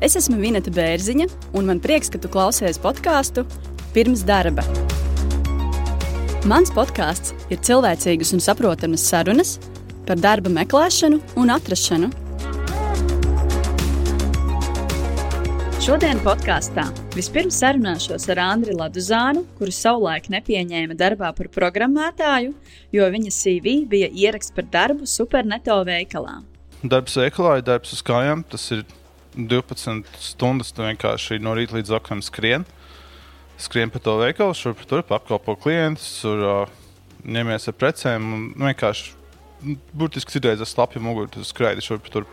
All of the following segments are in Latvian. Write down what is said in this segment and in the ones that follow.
Es esmu Vineta Bērziņa, un man prieks, ka tu klausies podkāstu pirms darba. Mans podkāsts ir cilvēcīgas un saprotamas sarunas par darba meklēšanu un atrašanu. Šodien podkāstā vispirms sarunāšos ar Andriu Laduzānu, kuru savulaik nepieņēma darbā par programmētāju, jo viņa CV bija ieraksts par darbu superneto veikalā. Darbs veikalā ir darbs uz kājām. Tas ir 12 stundas vienkārši no rīta līdz vakaram skrien. Skrien pa to veikalu, šurp tur apkalpo klientus, tur uh, ņemies ar precēm un vienkārši burtiski citreiz ar slapju muguru tu skraidi šurp tur.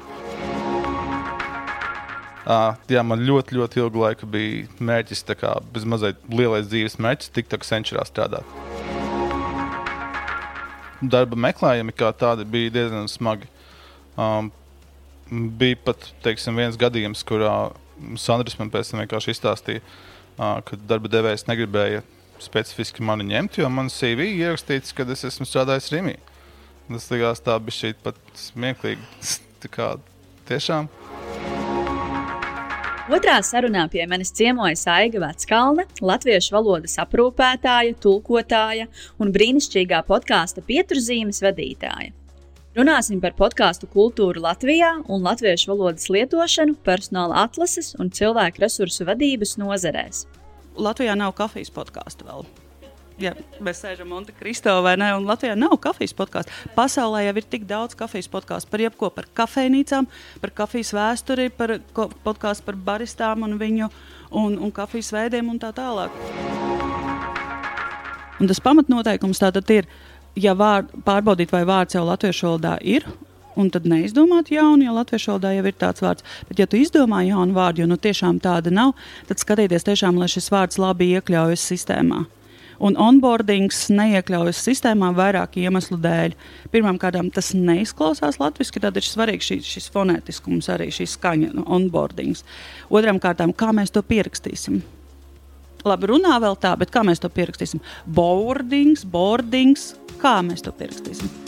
Uh, jā, man ļoti, ļoti ilgu laiku bija mērķis, kā bezmazliet lielais dzīves mērķis, tik tā kā senčurā strādāt. Darba meklējumi kā tādi bija diezgan smagi. Um, bija pat teiksim, viens gadījums, kurā Sandrs man pēc tam vienkārši izstāstīja, ka darba devējs negribēja specifiski mani ņemt, jo man CV ierakstīts, ka es esmu strādājis Rīgā. Tas likās tā bija šī pat smieklīgi. Tā kā tiešām. Otrā sarunā pie manis ciemojas Aiga Veckalne, latviešu valodas aprūpētāja, tulkotāja un brīnišķīgā podkāstu pieturzīmes vadītāja. Runāsim par podkāstu kultūru Latvijā un latviešu valodas lietošanu personāla atlases un cilvēku resursu vadības nozarēs. Latvijā nav kafijas podkāstu vēl. Ja mēs sēžam Monte Cristo vai ne, un Latvijā nav kafijas podkāstu. Pasaulē jau ir tik daudz kafijas podkāstu par jebko, par kafejnīcām, par kafijas vēsturi, par podkāstu par baristām un viņu un, un kafijas veidiem un tā tālāk. Un tas pamatnoteikums tātad ir, ja vār, pārbaudīt, vai vārds jau latviešu valodā ir. Un tad neizdomāt jaunu, jo latviešu valodā jau ir tāds vārds. Bet, ja tu izdomā jaunu vārdu, jo nu tiešām tāda nav, tad skatīties tiešām, lai šis vārds labi iekļaujas sistēmā. Un onboardings neiekļaujas sistēmā vairāku iemeslu dēļ. Pirmkārt, tas neizklausās latviešu, tad ir svarīgs šis, šis fonētiskums, arī šī skaņa, nu, onboardings. Otram kārtām, kā mēs to pierakstīsim labi runā vēl tā, bet kā mēs to pierakstīsim? Boardings, boardings, kā mēs to pierakstīsim?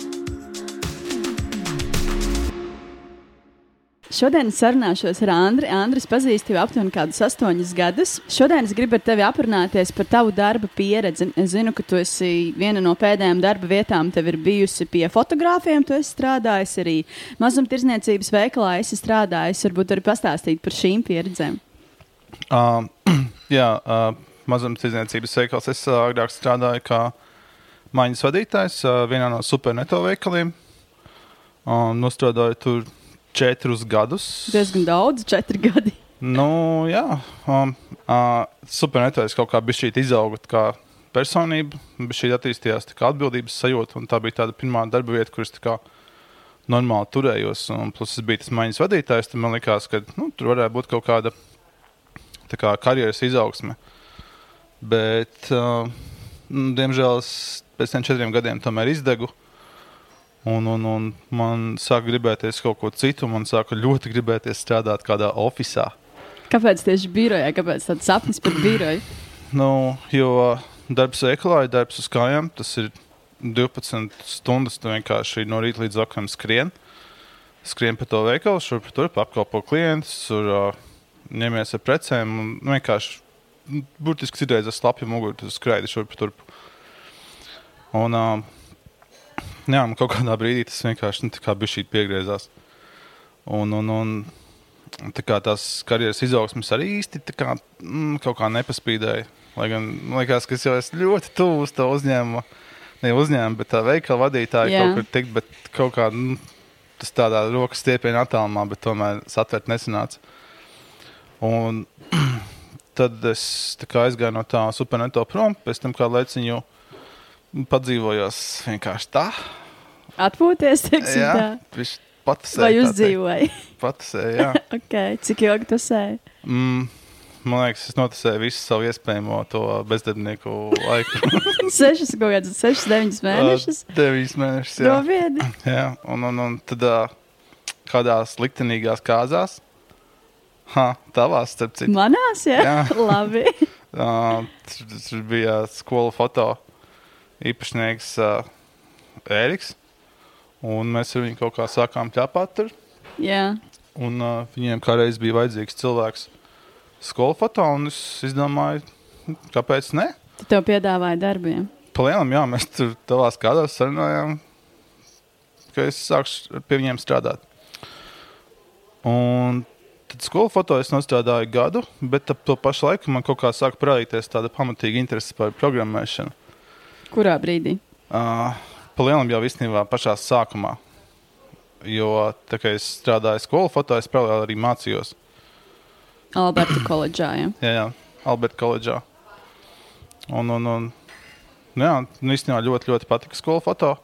Šodien es sarunāšos ar Andriu. Andris pazīst jau aptuveni kādus astoņus gadus. Šodien es gribu ar tevi aprunāties par tavu darba pieredzi. Es zinu, ka tu esi viena no pēdējām darba vietām. Tev ir bijusi pie fotogrāfiem, tu esi strādājis arī mazumtirdzniecības veikalā. Es esmu strādājis. Varbūt arī pastāstīt par šīm pieredzēm. Uh, jā, uh, mazumtirdzniecības veikals. Es uh, agrāk strādāju kā maiņas vadītājs vienā no superneto veikaliem. Nostrādāju tur četrus gadus. Diezgan daudz, četri gadi. nu, jā, um, uh, supernetais kaut kā bija šī izauga kā personība, bet šī attīstījās kā atbildības sajūta. Tā bija tāda pirmā darba vieta, kuras normāli turējos. Un, plus es biju tas maiņas vadītājs. Tad man liekas, ka nu, tur varētu būt kaut kāda kā, karjeras izaugsme. Bet, uh, diemžēl, es pēc tam četriem gadiem tomēr izdegu. Un, un, un man sāka gribēties kaut ko citu. Man sāka ļoti gribēties strādāt kādā oficiālā. Kāpēc tieši birojā? Kāpēc tāds sapnis par biroju? nu, jo darbs veikalā ir darbs uz kājām. Tas ir 12 stundas. Tu vienkārši no rīta līdz vakaram skrien. Skrien pa to veikalu, šurp tur apkalpo klientus, tur uh, ņemies ar precēm un vienkārši burtiski citreiz ar slapju muguru tu skraidi šurp turp. Un, uh, jā, man kaut kādā brīdī tas vienkārši nu, bija šī piegriezās. Un, un, un tā kā tās karjeras izaugsmes arī īsti kā, mm, kaut kā nepaspīdēja. Lai gan man liekas, ka es jau esmu ļoti tuvu uz to uzņēmumu, ne uzņēmumu, bet tā veikala vadītāja yeah. kaut kur tikt, bet kaut kā mm, tas tādā rokas stiepienā attālumā, bet tomēr satvert nesanāca. Un tad es aizgāju no tā superneto prom. Pēc tam kādu laiciņu padzīvojos vienkārši tā. Atpūties, teiksim, jā, tā. Patasēja, Vai uzdzīvoji? Patasēja, jā. okay. Cik ilgi tas sēja? Mm, man liekas, es notasēju visu savu iespējamo to bezdarbnieku laiku. sešas, kaut kādas sešas, deviņas mēnešus. Uh, deviņas mēnešus, jā. Noviedi. jā, un, un, un tad uh, kādās liktenīgās kāzās Ha, tavās, starp citu. Manās, jā, jā. labi. uh, tur, bija skolu foto īpašnieks uh, Ēriks. Un mēs ar viņu kaut kā sākām ķepāt tur. Jā. Un uh, viņiem kādreiz bija vajadzīgs cilvēks skolu foto, un es izdomāju, kāpēc ne? Tad tev piedāvāja darbiem. Palielam, jā, mēs tur tavās kādās sarunājām, ka es sākšu pie viņiem strādāt. Un tad skolu foto es nostrādāju gadu, bet ap to pašu laiku man kaut kā sāka parādīties tāda pamatīga interese par programmēšanu. Kurā brīdī? Uh, Palielam jau īstenībā pašā sākumā. Jo tā kā es strādāju skolu foto, es paralēli arī mācījos. Alberta koledžā. Ja? Jā, jā Alberta koledžā. Un, un, un jā, nu īstenībā ļoti, ļoti patika skolu foto.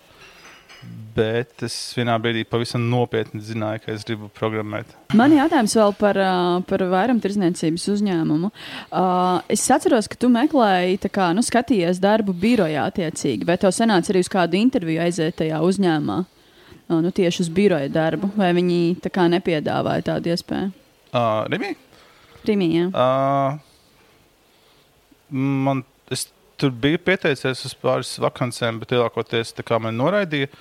Bet es vienā brīdī pavisam nopietni zināju, ka es gribu programmēt. Man ir jautājums vēl par, uh, par vairumtirdzniecības uzņēmumu. Uh, es atceros, ka tu meklēji, kā, nu, skatījies darbu birojā attiecīgi, vai tev sanāca arī uz kādu interviju aiziet tajā uzņēmumā? Uh, nu, tieši uz biroja darbu, vai viņi tā kā nepiedāvāja tādu iespēju? Uh, Rimī? Rimī, jā. Uh, man, es tur biju pieteicies uz pāris vakancēm, bet lielākoties man noraidīja.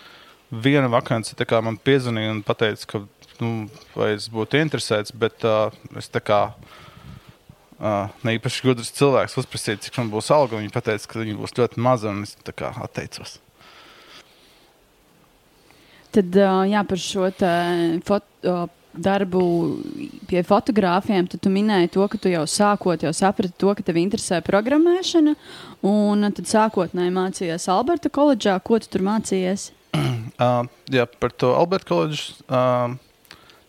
Viena vakance man piezvanīja un teica, ka nu, es būtu interesēts, bet uh, es tā kā uh, ne īpaši gudrs cilvēks uzprasīju, cik man būs alga. Viņa teica, ka viņa būs ļoti maza, un es tā kā atteicos. Tad jā, par šo foto darbu pie fotogrāfiem, tad tu minēji to, ka tu jau sākot, jau saprati to, ka tev interesē programmēšana. Un tad sākotnēji mācījies Alberta koledžā. Ko tu tur mācījies? Uh, jā, par to Alberta koledžu. Uh,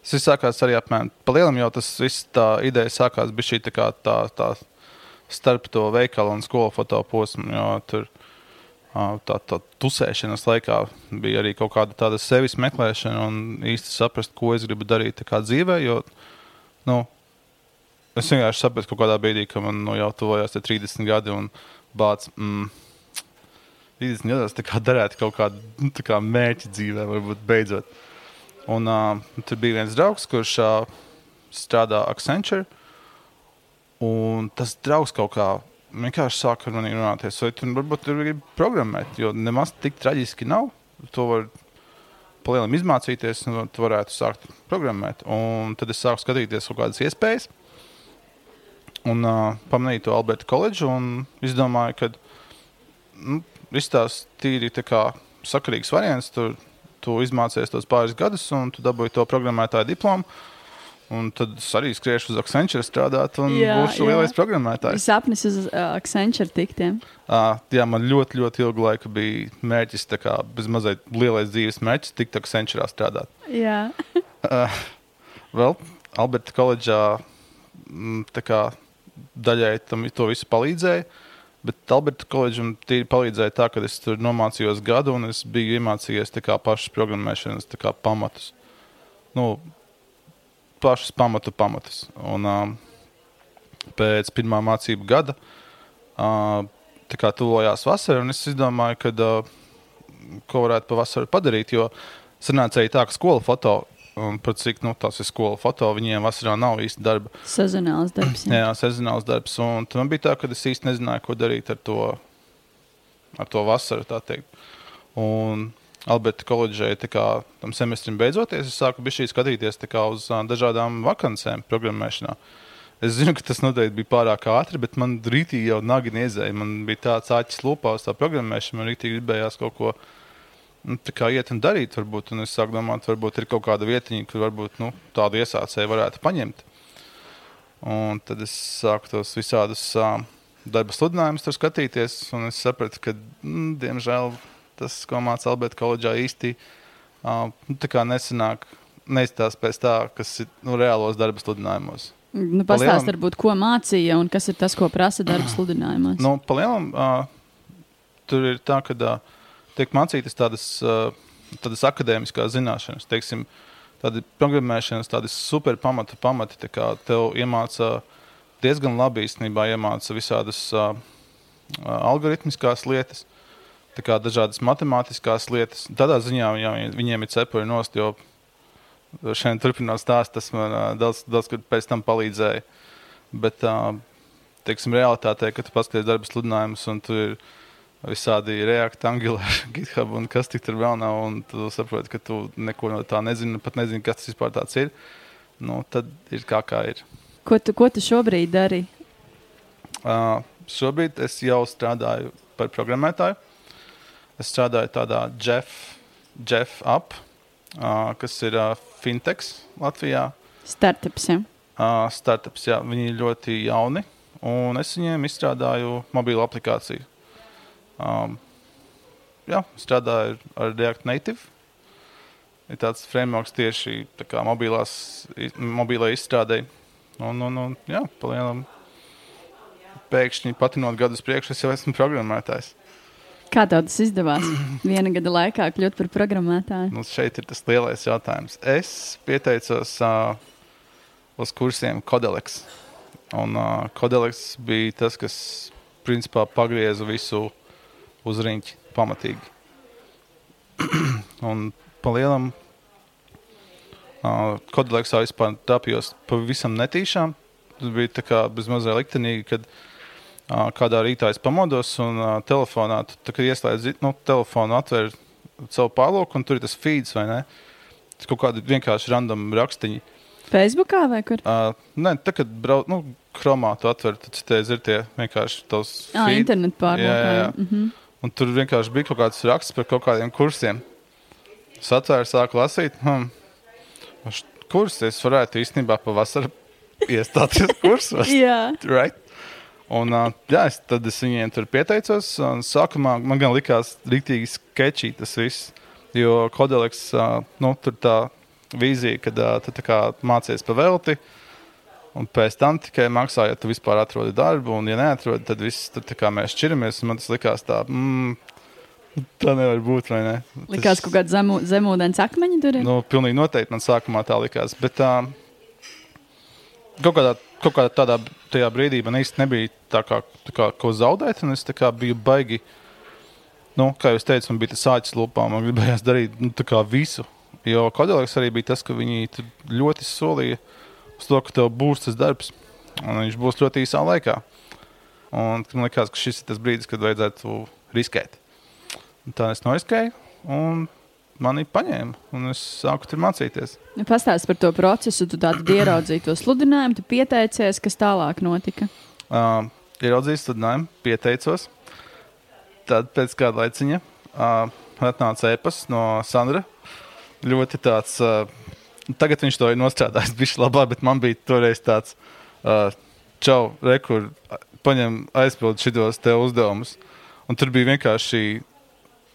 tas sākās arī apmēram palielam, jau tas viss tā ideja sākās bija šī tā, kā, tā, tā starp to veikalu un skolu fotoposmu. Tur tā, tā tusēšanas laikā bija arī kaut kāda tāda sevis meklēšana un īsti saprast, ko es gribu darīt dzīvē. Jo, nu, es vienkārši sapratu kaut kādā brīdī, ka man nu, jau tuvojās 30 gadi un bācis. Mm, 30 gados darīt kaut kādu nu, kā mērķi dzīvē, varbūt beidzot. Un, uh, tur bija viens draugs, kurš uh, strādā Accenture. Un tas draugs kaut kā vienkārši sāk ar mani runāties. Vai tu varbūt tur gribi programmēt, jo nemaz tik traģiski nav. To var palielināt, izmācīties, un tu varētu sākt programmēt. Un tad es sāku skatīties kaut kādas iespējas. Un uh, pamanīju to Alberta koledžu un izdomāju, ka nu, viss tās tīri tā sakarīgs variants. Tur tu izmācies tos pāris gadus, un tu dabūji to programmētāju diplomu. Un tad es arī skriešu uz Accenture strādāt, un jā, būšu jā. lielais programmētājs. Sapnis uz uh, Accenture tiktiem. Uh, jā, man ļoti, ļoti ilgu laiku bija mērķis, kā bezmazliet lielais dzīves mērķis, tikt Accenture strādāt. Jā. uh, vēl Alberta koledžā mm, kā, daļai tam to visu palīdzēja. Bet Alberta koledžam palīdzēja tā, ka es tur nomācījos gadu, un es biju iemācījies pašas programmēšanas pamatus. Nu, pašus pamatu pamatus. Un, uh, pēc pirmā mācību gada uh, tuvojās vasara, un es izdomāju, ka, uh, ko varētu pavasarī padarīt. Jo sanāca arī tā, ka skola foto. Un par cik nu, tas ir skola foto, viņiem vasarā nav īsti darba. Sezonāls darbs. Jā, jā sezonāls darbs. Un man bija tā, ka es īsti nezināju, ko darīt ar to, ar to vasaru. Un Alberta koledžai tam semestrim beidzoties, es sāku skatīties uz uh, dažādām vakancēm programmēšanā. Es zinu, ka tas noteikti bija pārāk ātri, bet man rītīgi jau nagi niezēja. Man bija tāds āķis lupā uz tā programmēšanu, man rītīgi gribējās kaut ko nu, iet un darīt. Varbūt, un es sāku domāt, varbūt ir kaut kāda vietiņa, kur varbūt nu, tādu iesācēju varētu paņemt. Un tad es sāku tos visādus uh, darba sludinājumus tur skatīties, un es sapratu, ka, mm, diemžēl, tas, ko mācīja Alberta koledžā, īsti uh, nu, nesanāk, neizstāsta pēc tā, kas ir nu, reālos darba sludinājumos. Nu, Pastāstiet, varbūt, ko mācīja un kas ir tas, ko prasa darba sludinājumos. Nu, Palielam, uh, tur ir tā, ka uh, tiek mācītas tādas, tādas akadēmiskās zināšanas, teiksim, tādi programmēšanas, tādi super pamatu pamati. Tā kā tev iemāca diezgan labi īstenībā iemāca visādas algoritmiskās lietas kā, dažādas matemātiskās lietas. Tādā ziņā jā, viņiem ir cepuri nost, jo šeit turpinot stāstu, tas man daudz, daudz pēc tam palīdzēja. Bet, teiksim, realitātē, kad tu paskaties darba sludinājumus un tur ir visādi reakti, Angular, GitHub un kas tik tur vēl nav, un tu saproti, ka tu neko no tā nezini, pat nezini, kas tas vispār tāds ir. nu, tad ir kā, kā ir. Ko tu, ko tu šobrīd dari? Uh, šobrīd es jau strādāju par programmētāju. Es strādāju tādā Jeff, Jeff app, uh, kas ir uh, fintechs Latvijā. Startups. Ja? Uh, startups, jā, viņi ir ļoti jauni, un es viņiem izstrādāju mobilo aplikāciju. Um, jā, strādāju ar React Native. Ir tāds frameworks tieši tā kā mobilās, mobilai izstrādē. Un, un, un jā, palielinām. Pēkšņi patinot gadus priekšu, es jau esmu programmētājs. Kā tev tas izdevās viena gada laikā kļūt par programmētāju? Nu, šeit ir tas lielais jautājums. Es pieteicos uh, uz kursiem Kodelex. Un uh, Kodelex bija tas, kas principā pagrieza visu uz riņķi pamatīgi. un palielam uh, Kodeleksā vispār tapjos pavisam netīšām. Tas bija tā kā bezmazliet liktenīgi, kad uh, kādā rītā es pamodos un uh, telefonā, tu, tā, ieslēdz nu, telefonu, atver savu pārlūku un tur ir tas feeds vai ne? Tas kaut kādi vienkārši random rakstiņi. Facebookā vai kur? Uh, nē, tā kad brauc, nu, chromā tu atver, tad te ir tie vienkārši Ah, feed. internetu pārlūkā. Jā, jā, jā. Mm -hmm. Un tur vienkārši bija kaut kāds raksts par kaut kādiem kursiem. Es atvēru, sāku lasīt. Hmm. Kurs es varētu īstenībā pavasarī iestāties kursos. Jā. right? Un, uh, jā, es, tad es viņiem tur pieteicos. Sākumā man gan likās rīktīgi sketčī tas viss. Jo Kodeliks, uh, nu, tur tā vīzija, kad uh, tu mācies pa velti. Un pēc tam tikai maksā, ja tu vispār atrodi darbu, un, ja neatrodi, tad viss tur tā kā mēs šķiramies. Man tas likās tā, mm, tā nevar būt. Ne? Likās kaut kāda zemu, zemūdens akmeņa tur ir. Nu, pilnīgi noteikti man sākumā tā likās. Bet uh, kaut, kādā, kaut kādā tādā tajā brīdī man īsti nebija tā kā, tā kā ko zaudēt. un Es tā biju baigi. Nu, kā jau teicu, man bija tas sācis lupā. Man gribējās darīt nu, tā kā visu. Jo Kodeliks arī bija tas, ka viņi ļoti solīja uz to, ka tev būs tas darbs. Un viņš būs ļoti īsā laikā. Un man liekas, ka šis ir tas brīdis, kad vajadzētu riskēt. Un tā es noiskēju. Un mani paņēma, un es sāku tur mācīties. Nu, Pastāst par to procesu, tu tādu ieraudzīji to sludinājumu, tu pieteicies, kas tālāk notika. Uh, ieraudzīju sludinājumu, pieteicos. Tad pēc kāda laiciņa uh, atnāca e-pasts no Sandra. Ļoti tāds, uh, tagad viņš to ir nostrādājis, bija labāk, bet man bija toreiz tāds, uh, čau, rekur, paņem aizpildu šitos te uzdevumus. Un tur bija vienkārši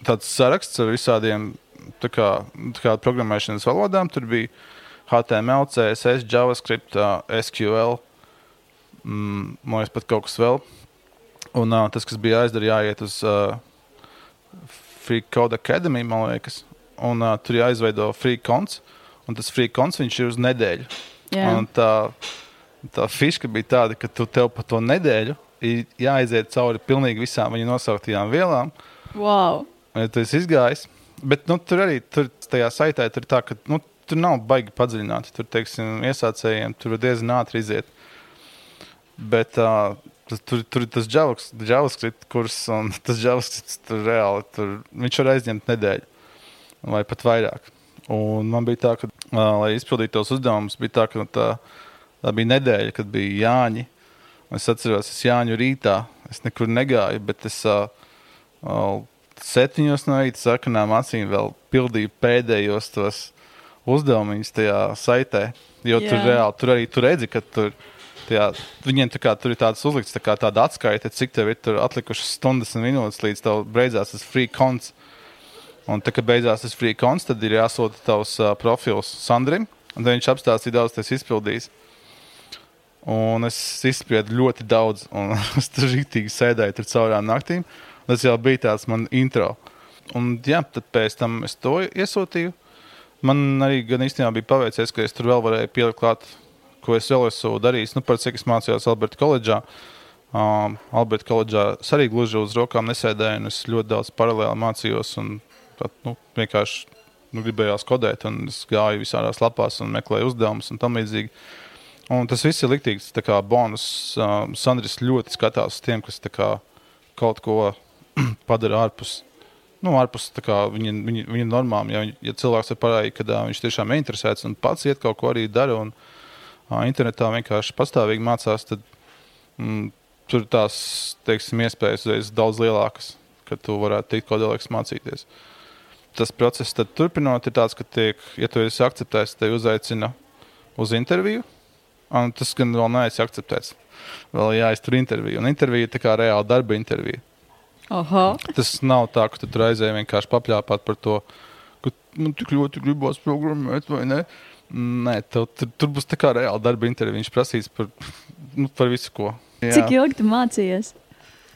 tāds saraksts ar visādiem tā kā, tā kā programmēšanas valodām. Tur bija HTML, CSS, JavaScript, uh, SQL, mm, man liekas, pat kaut kas vēl. Un uh, tas, kas bija aizdara, jāiet uz uh, Free Code Academy, man liekas. Un uh, tur jāizveido free konts. Un tas free konts viņš ir uz nedēļu. Tā, tā fiška bija tāda, ka tu tev pa to nedēļu ir jāaiziet cauri pilnīgi visām viņa nosauktajām vielām. Wow. Ja tu esi izgājis. Bet nu, tur arī tur, tajā saitē tur, tā, ka, nu, tur nav baigi padziļināti. Tur, teiksim, iesācējiem tur diezgan ātri iziet. Bet uh, tur, tur ir tas JavaScript kurs, un tas JavaScript tur reāli tur, viņš var aizņemt nedēļu vai pat vairāk. Un man bija tā, ka, lai izpildītu tos uzdevumus, bija tā, ka tā, tā bija nedēļa, kad bija Jāņi. Un Es atceros, es Jāņu rītā. Es nekur negāju, bet es uh, septiņos no rīta sarkanām acīm vēl pildīju pēdējos tos uzdevumus tajā saitē. Jo Jā. tur reāli tur arī tur redzi, ka tur, tajā, viņiem tā kā, tur ir tāds uzlikts tā kā tāda atskaite, cik tev ir atlikušas stundas un minūtes līdz tev beidzās tas free konts. Un tā kā beidzās tas free konts, tad ir jāsūta tavs uh, profils Sandrim. Un viņš apstāstīja, daudz tas izpildījis. Un es izspriedu ļoti daudz, un es tur rītīgi sēdēju tur caurām naktīm. Tas jau bija tāds man intro. Un, jā, tad pēc tam es to iesūtīju. Man arī gan īstenībā bija paveicies, ka es tur vēl varēju pielikt klāt, ko es vēl esmu darījis. Nu, par cik es mācījos Alberta koledžā. Um, Alberta koledžā arī gluži uz rokām nesēdēju, un es ļoti daudz paralēli mācījos. Un, tad, nu, vienkārši nu, gribējās kodēt, un es gāju visādās lapās un meklēju uzdevumus un tam līdzīgi. Un tas viss ir liktīgs. tā kā Bonus um, Sandris ļoti skatās uz tiem, kas kā, kaut ko padara ārpus. Nu, ārpus viņa, viņa, viņa normām. Ja, ja cilvēks ir parādījis, ka ā, viņš tiešām ir interesēts un pats iet kaut ko arī dara un uh, internetā vienkārši pastāvīgi mācās, tad mm, tur tās teiksim, iespējas ir daudz lielākas, ka tu varētu tikt kodolīgs mācīties. Tas process turpinot ir tāds, ka, tiek, ja tu esi akceptēts, te uzaicina uz interviju. Un tas gan vēl neesmu akceptēts. Vēl jāiztur interviju. Un intervija ir tā kā reāla darba intervija. Oho. Tas nav tā, ka tu tur aizēji vienkārši papļāpāt par to, ka man tik ļoti gribās programmēt, vai ne? Nē, tev, tur, tur būs tā kā reāla darba intervija. Viņš prasīs par, nu, par visu, ko. Jā. Cik ilgi tu mācījies?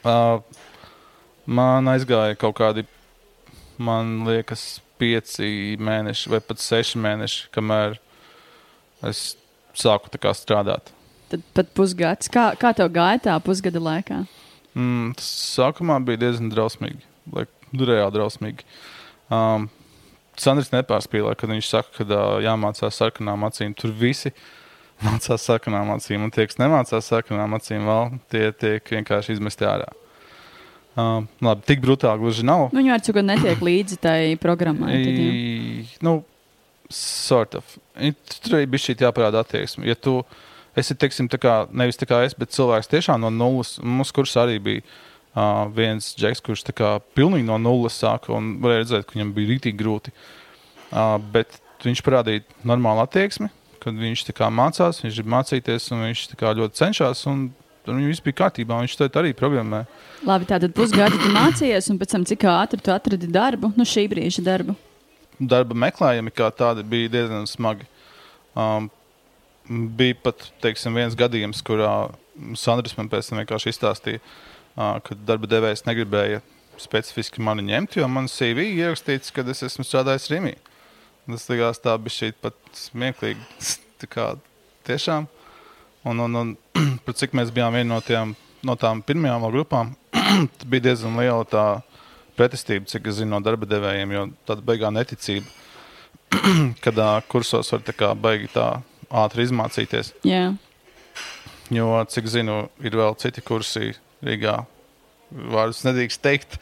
Uh, man aizgāja kaut kādi, man liekas, pieci mēneši vai pat seši mēneši, kamēr es sāku strādāt. Tad pat pusgads. Kā, kā tev gāja tā pusgada laikā? Mm, tas sākumā bija diezgan drausmīgi. Lai, reāli drausmīgi. Um, Sandrs nepārspīlēja, kad viņš saka, ka uh, jāmācās sarkanām acīm. Tur visi mācās sarkanām acīm, un tie, kas nemācās sarkanām acīm, vēl tie tiek vienkārši izmesti ārā. Um, labi, tik brutāli gluži nav. Nu, viņi ar citu netiek līdzi tai programmai. Tad, nu, sort of. Tur arī bija šī jāparāda attieksme. Ja tu, uh, es teiksim, tā kā, nevis tā kā es, bet cilvēks tiešām no nulles. Mums kurs arī bija uh, viens džeks, kurš kā, pilnīgi no nulles sāka un varēja redzēt, ka viņam bija rītīgi grūti. Uh, bet viņš parādīja normālu attieksmi, kad viņš kā, mācās, viņš grib mācīties un viņš kā, ļoti cenšas. Viņam viss bija kārtībā, viņš to arī programmē. Labi, tātad pusgadu tu mācījies, un pēc tam cik ātri tu atradi darbu, nu šī brīža darbu? Darba meklējumi kā tādi bija diezgan smagi. Um, bija pat teiksim, viens gadījums, kurā Sandrs man pēc tam vienkārši izstāstīja, ka darba devējs negribēja specifiski mani ņemt, jo man CV ierakstīts, ka es esmu strādājis Rīgā. Tas likās tā bija šī pat smieklīgi. kā, tiešām. Un, un, un par cik mēs bijām viena no, tiem, no tām pirmajām grupām, bija diezgan liela tā pretestība, cik es zinu no darba devējiem, jo tāda beigā neticība, kad kursos var tā kā baigi tā ātri izmācīties. Jā. Jo, cik zinu, ir vēl citi kursi Rīgā. Vārdus nedrīkst teikt,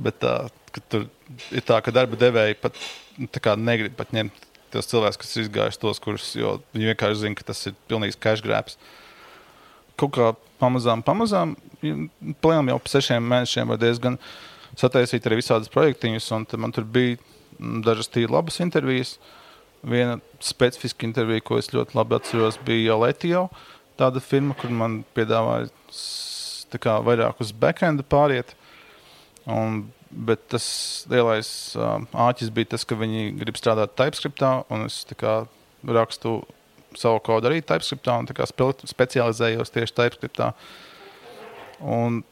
bet uh, tur ir tā, ka darba devēji pat nu, negrib pat ņemt tos cilvēkus, kas ir izgājuši tos kursus, jo viņi vienkārši zina, ka tas ir pilnīgs grabs. Kaut kā pamazām, pamazām, plēnām jau pa sešiem mēnešiem var diezgan sataisīt arī visādas projektiņus, un man tur bija dažas tīri labas intervijas. Viena specifiska intervija, ko es ļoti labi atceros, bija Latio. Tāda firma, kur man piedāvāja kā, vairāk uz backendu pāriet. Un, bet tas lielais uh, āķis bija tas, ka viņi grib strādāt TypeScriptā, un es kā, rakstu savu kodu arī TypeScriptā, un kā, specializējos tieši TypeScriptā. Un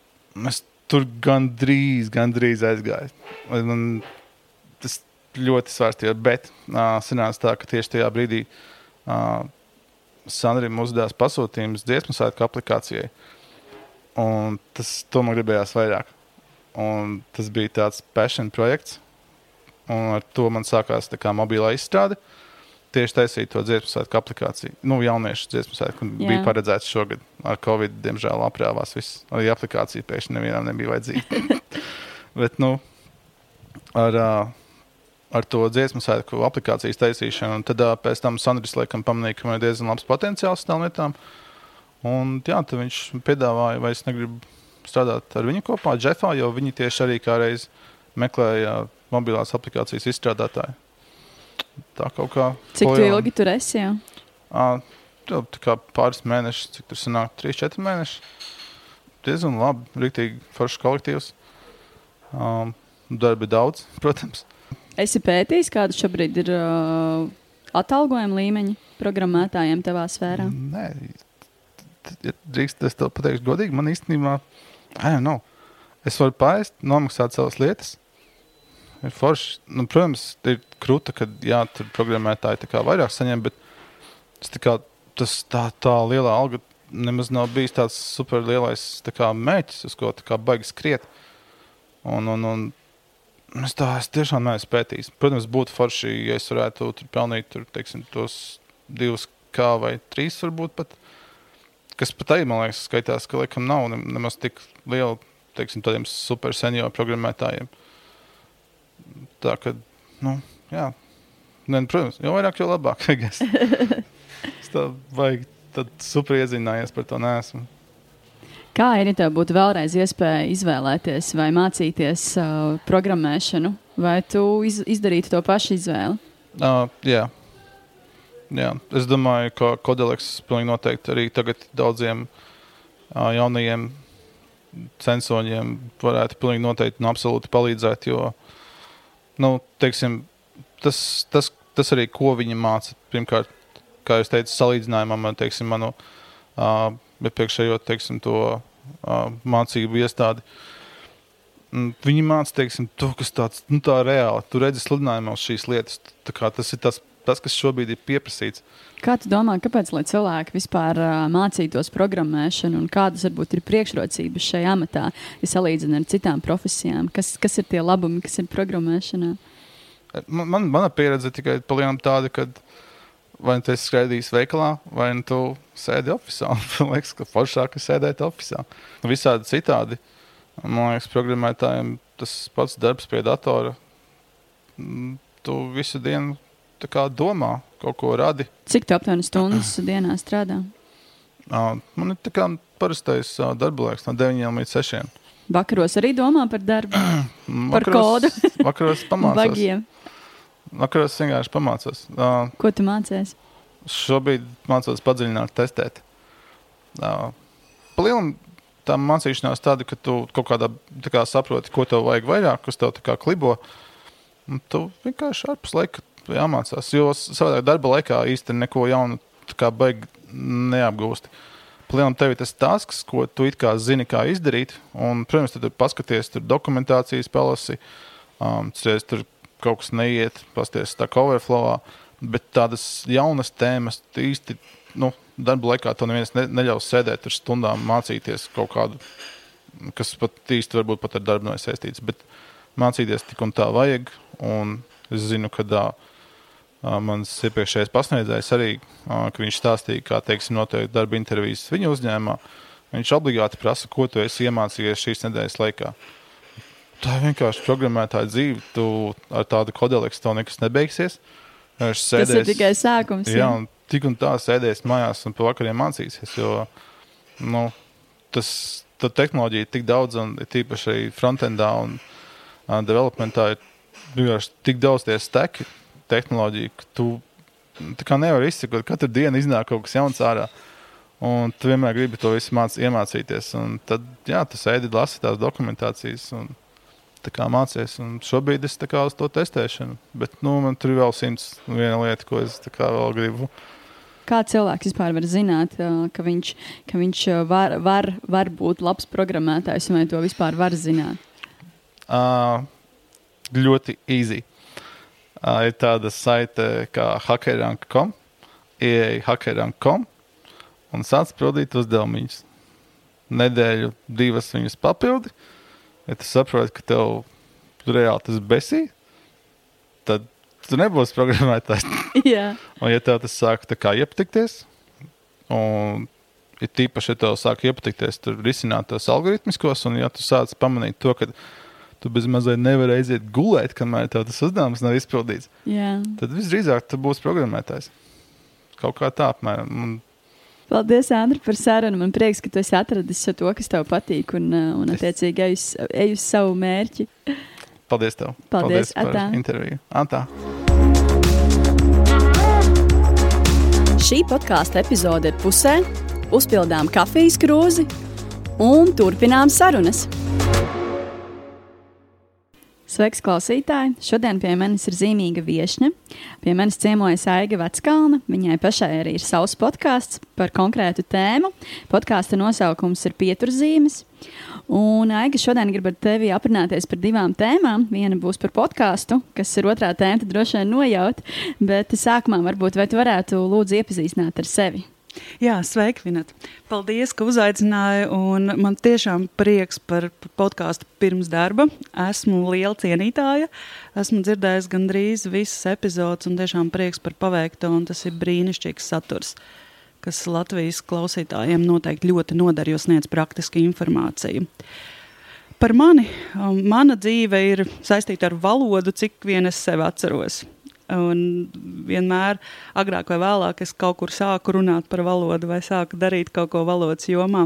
es tur gandrīz, gandrīz aizgāju. Un tas ļoti svārstījot, bet uh, sanāca tā, ka tieši tajā brīdī uh, Sandrija uzdevās pasūtījums dziesmu svētku aplikācijai. Un tas man gribējās vairāk. Un tas bija tāds passion projekts. Un ar to man sākās mobilā izstrāde. Tieši taisīt to dziesmu svētku aplikāciju. Nu, jauniešu dziesmu svētku bija paredzēts šogad. Ar Covid, diemžēl, aprāvās viss. Arī aplikācija pēkšņi nevienam nebija vajadzīga. Bet, nu, ar, ar to dziesmu sēklu aplikācijas taisīšanu. Un tad pēc tam Sandrs laikam pamanīja, ka man ir diezgan labs potenciāls tām lietām. Un jā, viņš piedāvāja, vai es negribu strādāt ar viņu kopā, Jeffā, jo viņi tieši arī kā reiz meklēja mobilās aplikācijas izstrādātāju. Tā kaut kā. Cik tu ilgi tur esi? Jā? À, tā kā pāris mēnešus, cik tur sanāk, 3-4 mēneši. Diezgan labi, rīktīgi foršs kolektīvs. Um, darbi daudz, protams. Esi pētījis, kāda šobrīd ir uh, atalgojuma līmeņa programmētājiem tavā sfērā? Nē, drīkst es tev pateikšu godīgi, man īstenībā, know, es varu pāriest, nomaksāt savas lietas. Ir forši, nu, protams, ir krūta, ka jā, tur programmētāji vairāk saņem, bet tas, kā, tas tā, tā lielā alga nemaz nav bijis tāds super lielais mērķis, uz ko baigi skriet. Un, un, un Es tā es tiešām neesmu pētījis. Protams, būtu forši, ja es varētu tur pelnīt tur, teiksim, tos divus kā vai trīs, varbūt pat. Kas pat arī, man liekas, skaitās, ka laikam nav nemaz tik liela, teiksim, tādiem super senioru programmētājiem. Tā kā, nu, jā. Ne, nu, protams, jo vairāk, jo labāk. es tā vajag tad super iezinājies par to neesmu. Kā ir, ja tev būtu vēlreiz iespēja izvēlēties vai mācīties uh, programmēšanu, vai tu iz, izdarītu to pašu izvēli? Uh, jā. jā, es domāju, ka Kodeks noteikti arī tagad daudziem uh, jaunajiem censoņiem varētu pilnīgi noteikti un absolūti palīdzēt, jo, nu, teiksim, tas, tas, tas arī, ko viņi māca, pirmkārt, kā jūs teicat, salīdzinājumam ar, teiksim, manu uh, iepriekšējo, uh, mācību iestādi. Viņi māca teiksim, to, kas tāds nu, tā reāli. Tu redzi sludinājumos šīs lietas. Tas ir tas, tas, kas šobrīd ir pieprasīts. Kā tu domā, kāpēc cilvēki vispār uh, mācītos programmēšanu un kādas varbūt ir priekšrocības šajā amatā, ja salīdzina ar citām profesijām? Kas, kas ir tie labumi, kas ir programmēšanā? Man, man, mana pieredze tikai tāda, ka vai nu tu esi skraidījis veikalā, vai nu tu sēdi oficiālā. Man liekas, ka foršāk ir sēdēt oficiālā. Visādi citādi. Man liekas, programmētājiem tas pats darbs pie datora. Mm, tu visu dienu domā, kaut ko radi. Cik tu aptuveni stundas dienā strādā? Man ir tā kā parastais darba laiks no 9 līdz 6. Vakaros arī domā par darbu, par kodu. vakaros pamācās. Vakaros vienkārši pamācos. Uh, Ko tu mācījies? Šobrīd mācos padziļināt, testēt. Uh, Palielam tā mācīšanās tāda, ka tu kaut kādā kā saproti, ko tev vajag vairāk, kas tev klibo. Un tu vienkārši ārpus laika jāmācās. Jo savā darba laikā īstenībā neko jaunu baigi neapgūsti. Plēnām tev ir tas tasks, ko tu it kā zini, kā izdarīt. Un, protams, tad paskaties, tur dokumentācijas palasi. Um, tur kaut kas neiet, pasties tā coverflowā, bet tādas jaunas tēmas īsti, nu, darba laikā to neviens ne, neļaus sēdēt ar stundām, mācīties kaut kādu, kas pat īsti varbūt pat ar darbu nav saistīts, bet mācīties tik un tā vajag, un es zinu, ka tā, mans iepriekšējais pasniedzējs arī, ka viņš stāstīja, kā, teiksim, notiek darba intervijas viņa uzņēmumā, viņš obligāti prasa, ko tu esi iemācījies šīs nedēļas laikā. Tā ir vienkārši programmētāja dzīve. Tu ar tādu kodoleksu tev nekas nebeigsies. Sēdēs, Tas ir tikai sākums. Jā, un tik un tā sēdēs mājās un pa vakariem mācīsies. Jo nu, tas tehnoloģija ir tik daudz, un tīpaši arī frontendā un uh, developmentā ir vienkārši tik daudz tie steki tehnoloģiju, ka tu nevari izsekot. Katru dienu iznāk kaut kas jauns ārā. Un tu vienmēr gribi to visu māc, iemācīties. Un tad, jā, tu sēdi, lasi tās dokumentācijas. Un, mācīties. Un šobrīd es uz to testēšanu, bet nu, man tur ir vēl simts viena lieta, ko es vēl gribu. Kā cilvēks vispār var zināt, ka viņš, ka viņš var, var, var būt labs programmētājs, vai to vispār var zināt? Uh, ļoti easy. Ir tāda saite kā hackerank.com, ieeja hackerank.com un sāc pildīt uzdevumus. Nedēļu, divas viņas papildi, ja tu saproti, ka tev reāli tas besī, tad tu nebūsi programmētājs. Jā. un, ja tev tas sāk iepatikties, un ir tīpaši, ja tev sāk iepatikties, tur risināt tos algoritmiskos, un ja tu sāc pamanīt to, ka tu bez mazliet nevari aiziet gulēt, kamēr tev tas uzdevums nav izpildīts, Jā. tad visdrīzāk tu būsi programmētājs. Kaut kā tā apmēram. Un Paldies, Andri, par sarunu. Man prieks, ka tu esi atradis to, kas tev patīk, un, uh, un attiecīgi ej uz, ej uz savu mērķi. Paldies tev. Paldies, Paldies par atā. interviju. Antā. Šī podkāstu epizode ir pusē. Uzpildām kafijas krūzi un turpinām sarunas. Sveiks, klausītāji! Šodien pie manis ir zīmīga viesne. Pie manis ciemojas Aiga Veckalna. Viņai pašai arī ir savs podkāsts par konkrētu tēmu. Podkāsta nosaukums ir Pieturzīmes. Un Aiga šodien grib ar tevi aprunāties par divām tēmām. Viena būs par podkāstu, kas ir otrā tēma, droši vien nojaut. Bet sākumā varbūt vai tu varētu lūdzu iepazīstināt ar sevi? Jā, sveiki, Vinat. Paldies, ka uzaicināji. Man tiešām prieks par, podkāstu pirms darba. Esmu liela cienītāja. Esmu dzirdējis gandrīz visas epizodes un tiešām prieks par paveikto. Tas ir brīnišķīgs saturs, kas Latvijas klausītājiem noteikti ļoti noder, jo sniedz praktisku informāciju. Par mani, um, mana dzīve ir saistīta ar valodu, cik vien es sevi atceros. Un vienmēr, agrāk vai vēlāk, es kaut kur sāku runāt par valodu vai sāku darīt kaut ko valodas jomā.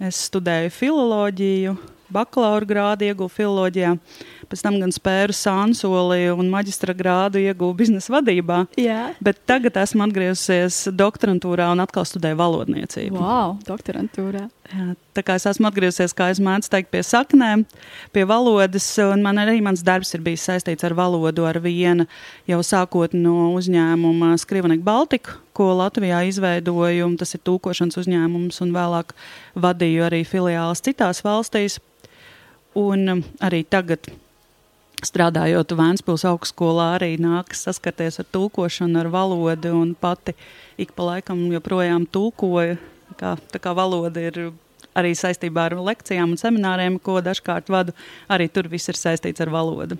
Es studēju filoloģiju, bakalaura grādu ieguvu filoloģijā. Pēc tam gan spēru sānsoli un maģistra grādu ieguvu biznesa vadībā. Jā. Bet tagad esmu atgriezusies doktorantūrā un atkal studēju valodniecību. Wow, doktorantūrā. Jā, tā kā es esmu atgriezies, kā es mēdzu teikt, pie saknēm, pie valodas, un man arī mans darbs ir bijis saistīts ar valodu, ar vienu jau sākot no uzņēmuma Skrivanek Baltika, ko Latvijā izveidoju, un tas ir tūkošanas uzņēmums, un vēlāk vadīju arī filiāles citās valstīs. Un um, arī tagad, strādājot Vēncpils augstskolā, arī nākas saskarties ar tulkošanu, ar valodu, un pati ik pa laikam joprojām tulkoju. Kā, tā kā valoda ir arī saistībā ar lekcijām un semināriem, ko dažkārt vadu, arī tur viss ir saistīts ar valodu.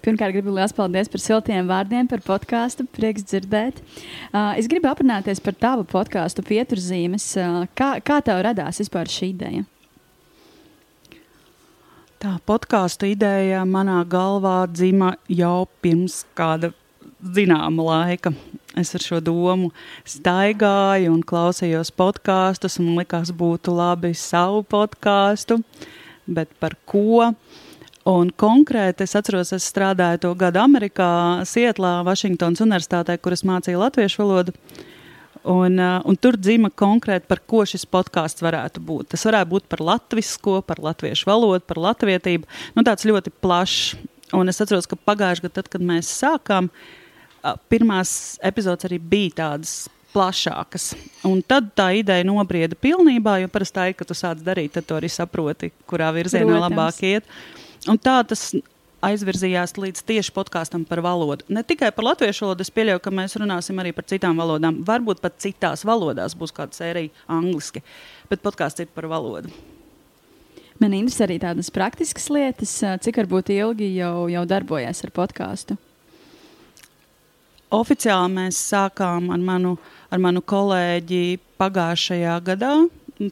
Pirmkārt, gribu liels paldies par siltiem vārdiem, par podkāstu. Prieks dzirdēt. Uh, es gribu aprunāties par tavu podkāstu pieturzīmes. Uh, kā, kā tev radās vispār šī ideja? Tā podkāstu ideja manā galvā dzima jau pirms kāda zināma laika. Es ar šo domu staigāju un klausījos podkāstus, un likās, būtu labi savu podkāstu, bet par ko? Un konkrēti es atceros, es strādāju to gadu Amerikā, Sietlā, Vašingtonas Universitātē, kur es mācīju latviešu valodu. Un, uh, un tur dzima konkrēti, par ko šis podkāsts varētu būt. Tas varētu būt par latviešu, par latviešu valodu, par latvietību. Nu, tāds ļoti plašs. Un es atceros, ka pagājušajā gadā, kad mēs sākām, uh, pirmās epizodes arī bija tādas plašākas. Un tad tā ideja nobrieda pilnībā, jo parasti tā ir, ka tu sāc darīt, tad tu arī saproti, kurā virzienā Protams. labāk iet. Un tā tas aizvirzījās līdz tieši podkāstam par valodu. Ne tikai par latviešu valodu, es pieļauju, ka mēs runāsim arī par citām valodām. Varbūt pat citās valodās būs kāda sērija angliski, bet podkāsts ir par valodu. Man interesē arī tādas praktiskas lietas, cik varbūt ilgi jau, jau darbojies ar podkāstu. Oficiāli mēs sākām ar manu, ar manu kolēģi pagājušajā gadā.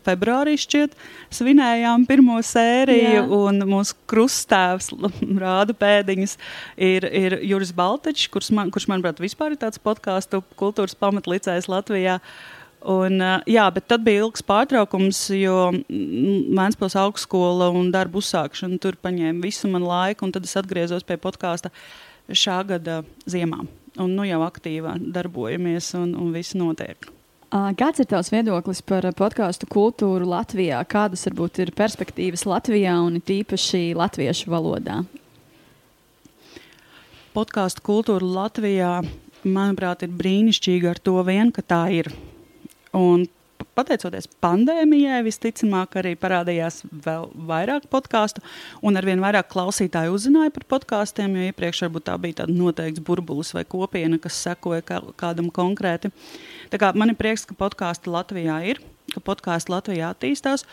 Februārī šķiet, svinējām pirmo sēriju, Jā. un mūsu krustāvs rāda pēdiņas. Ir, ir Juris Baltačs, kurš, man, kurš manuprāt, vispār ir tāds podkāstu kultūras pamatlicējs Latvijā. Un, jā, bet tad bija ilgs pārtraukums, jo Vēncpils augstskola un darbu uzsākšana tur paņēma visu manu laiku, un tad es atgriezos pie podkāsta šā gada ziemā. Un nu jau aktīvā darbojamies, un, un viss notiek. Uh, Kāds ir tavs viedoklis par uh, podkāstu kultūru Latvijā? Kādas varbūt ir perspektīvas Latvijā un it īpaši latviešu valodā? Podkāstu kultūra Latvijā, manuprāt, ir brīnišķīga ar to vien, ka tā ir. Un pateicoties pandēmijai, visticamāk, arī parādījās vēl vairāk podkāstu, un arvien vairāk klausītāju uzzināja par podkāstiem, jo iepriekš varbūt tā bija tāda noteikts burbulis vai kopiena, kas sekoja kā, kādam konkrēti. Kā man ir prieks, ka podkāsti Latvijā ir, ka podkāsti Latvijā attīstās,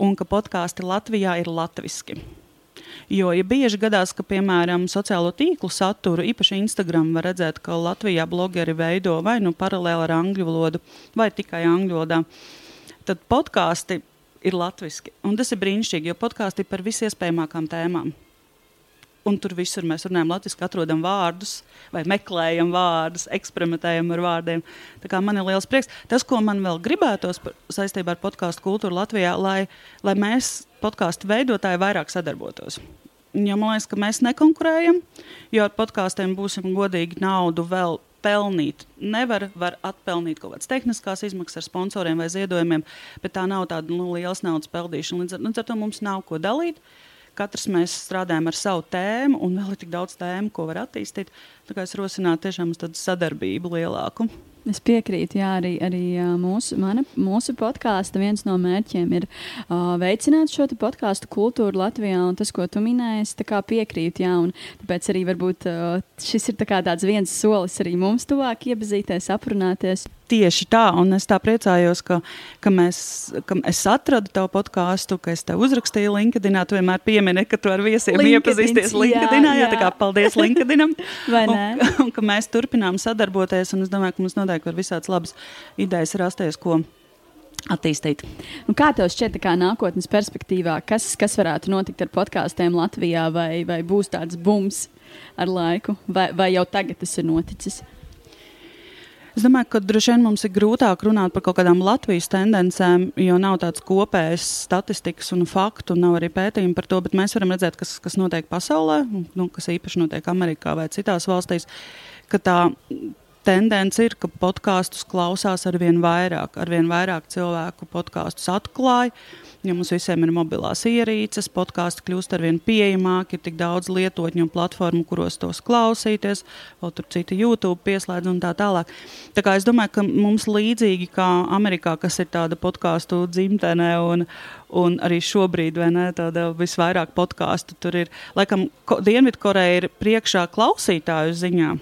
un ka podkāsti Latvijā ir latviski. Jo, ja bieži gadās, ka, piemēram, sociālo tīklu saturu, īpaši Instagram, var redzēt, ka Latvijā blogeri veido vai nu paralēli ar angļu valodu, vai tikai angļu valodā, tad podkāsti ir latviski. Un tas ir brīnišķīgi, jo podkāsti ir par visiespējamākām tēmām. Un tur visur mēs runājam latviešu, atrodam vārdus, vai meklējam vārdus, eksperimentējam ar vārdiem. Tā kā man ir liels prieks. Tas, ko man vēl gribētos par, saistībā ar podkāstu kultūru Latvijā, lai, lai mēs, podkāstu veidotāji, vairāk sadarbotos. Jo man liekas, ka mēs nekonkurējam, jo ar podkāstiem būsim godīgi naudu vēl pelnīt. Nevar var atpelnīt kaut kādas tehniskās izmaksas ar sponsoriem vai ziedojumiem, bet tā nav tāda nu, liela naudas peldīšana. Līdz ar, līdz ar to mums nav ko dalīt. Katrs mēs strādājam ar savu tēmu, un vēl ir tik daudz tēmu, ko var attīstīt. Tā kā es rosinātu tiešām uz tādu sadarbību lielāku. Es piekrītu, jā, arī, arī mūsu, mana, mūsu podkāsta viens no mērķiem ir uh, veicināt šo podkāstu kultūru Latvijā. Un tas, ko tu minēji, es piekrītu, jā, un tāpēc arī varbūt uh, šis ir tā tāds viens solis arī mums tuvāk iepazīties, aprunāties. Tieši tā, un es tā priecājos, ka, ka, mēs, ka es atradu tavu podkāstu, ka es tev uzrakstīju LinkedIn. Tu vienmēr piemini, ka tu ar viesiem LinkedIns, iepazīsties LinkedIn. Jā, jā, tā jā. kā paldies LinkedInam. Vai un, un ka mēs turpinām sadarboties, un es domāju, ka mums noteikti var visādas labas idejas rasties, ko, attīstīt. Nu, kā tev šķiet, kā nākotnes perspektīvā, kas, kas varētu notikt ar podkāstiem Latvijā, vai, vai būs tāds bums ar laiku, vai, vai jau tagad tas ir noticis? Es domāju, ka droši vien mums ir grūtāk runāt par kaut kādām Latvijas tendencēm, jo nav tādas kopējas statistikas un faktu, nav arī pētījumi par to. Bet mēs varam redzēt, kas, kas notiek pasaulē, nu, kas īpaši notiek Amerikā vai citās valstīs, ka tā tendence ir, ka podkāstus klausās ar vien vairāk, ar vien vairāk cilvēku podkāstus atklāja. Ja mums visiem ir mobilās ierīces, podkāstu kļūst ar vien pieejamāki, ir tik daudz lietotņu un platformu, kuros tos klausīties, vēl tur citi YouTube pieslēdz un tā tālāk. Tā kā es domāju, ka mums līdzīgi kā Amerikā, kas ir tāda podkāstu dzimtene un, un arī šobrīd, vai ne, tāda visvairāk podkāstu tur ir, laikam, Dienvidkoreja ir priekšā klausītāju ziņā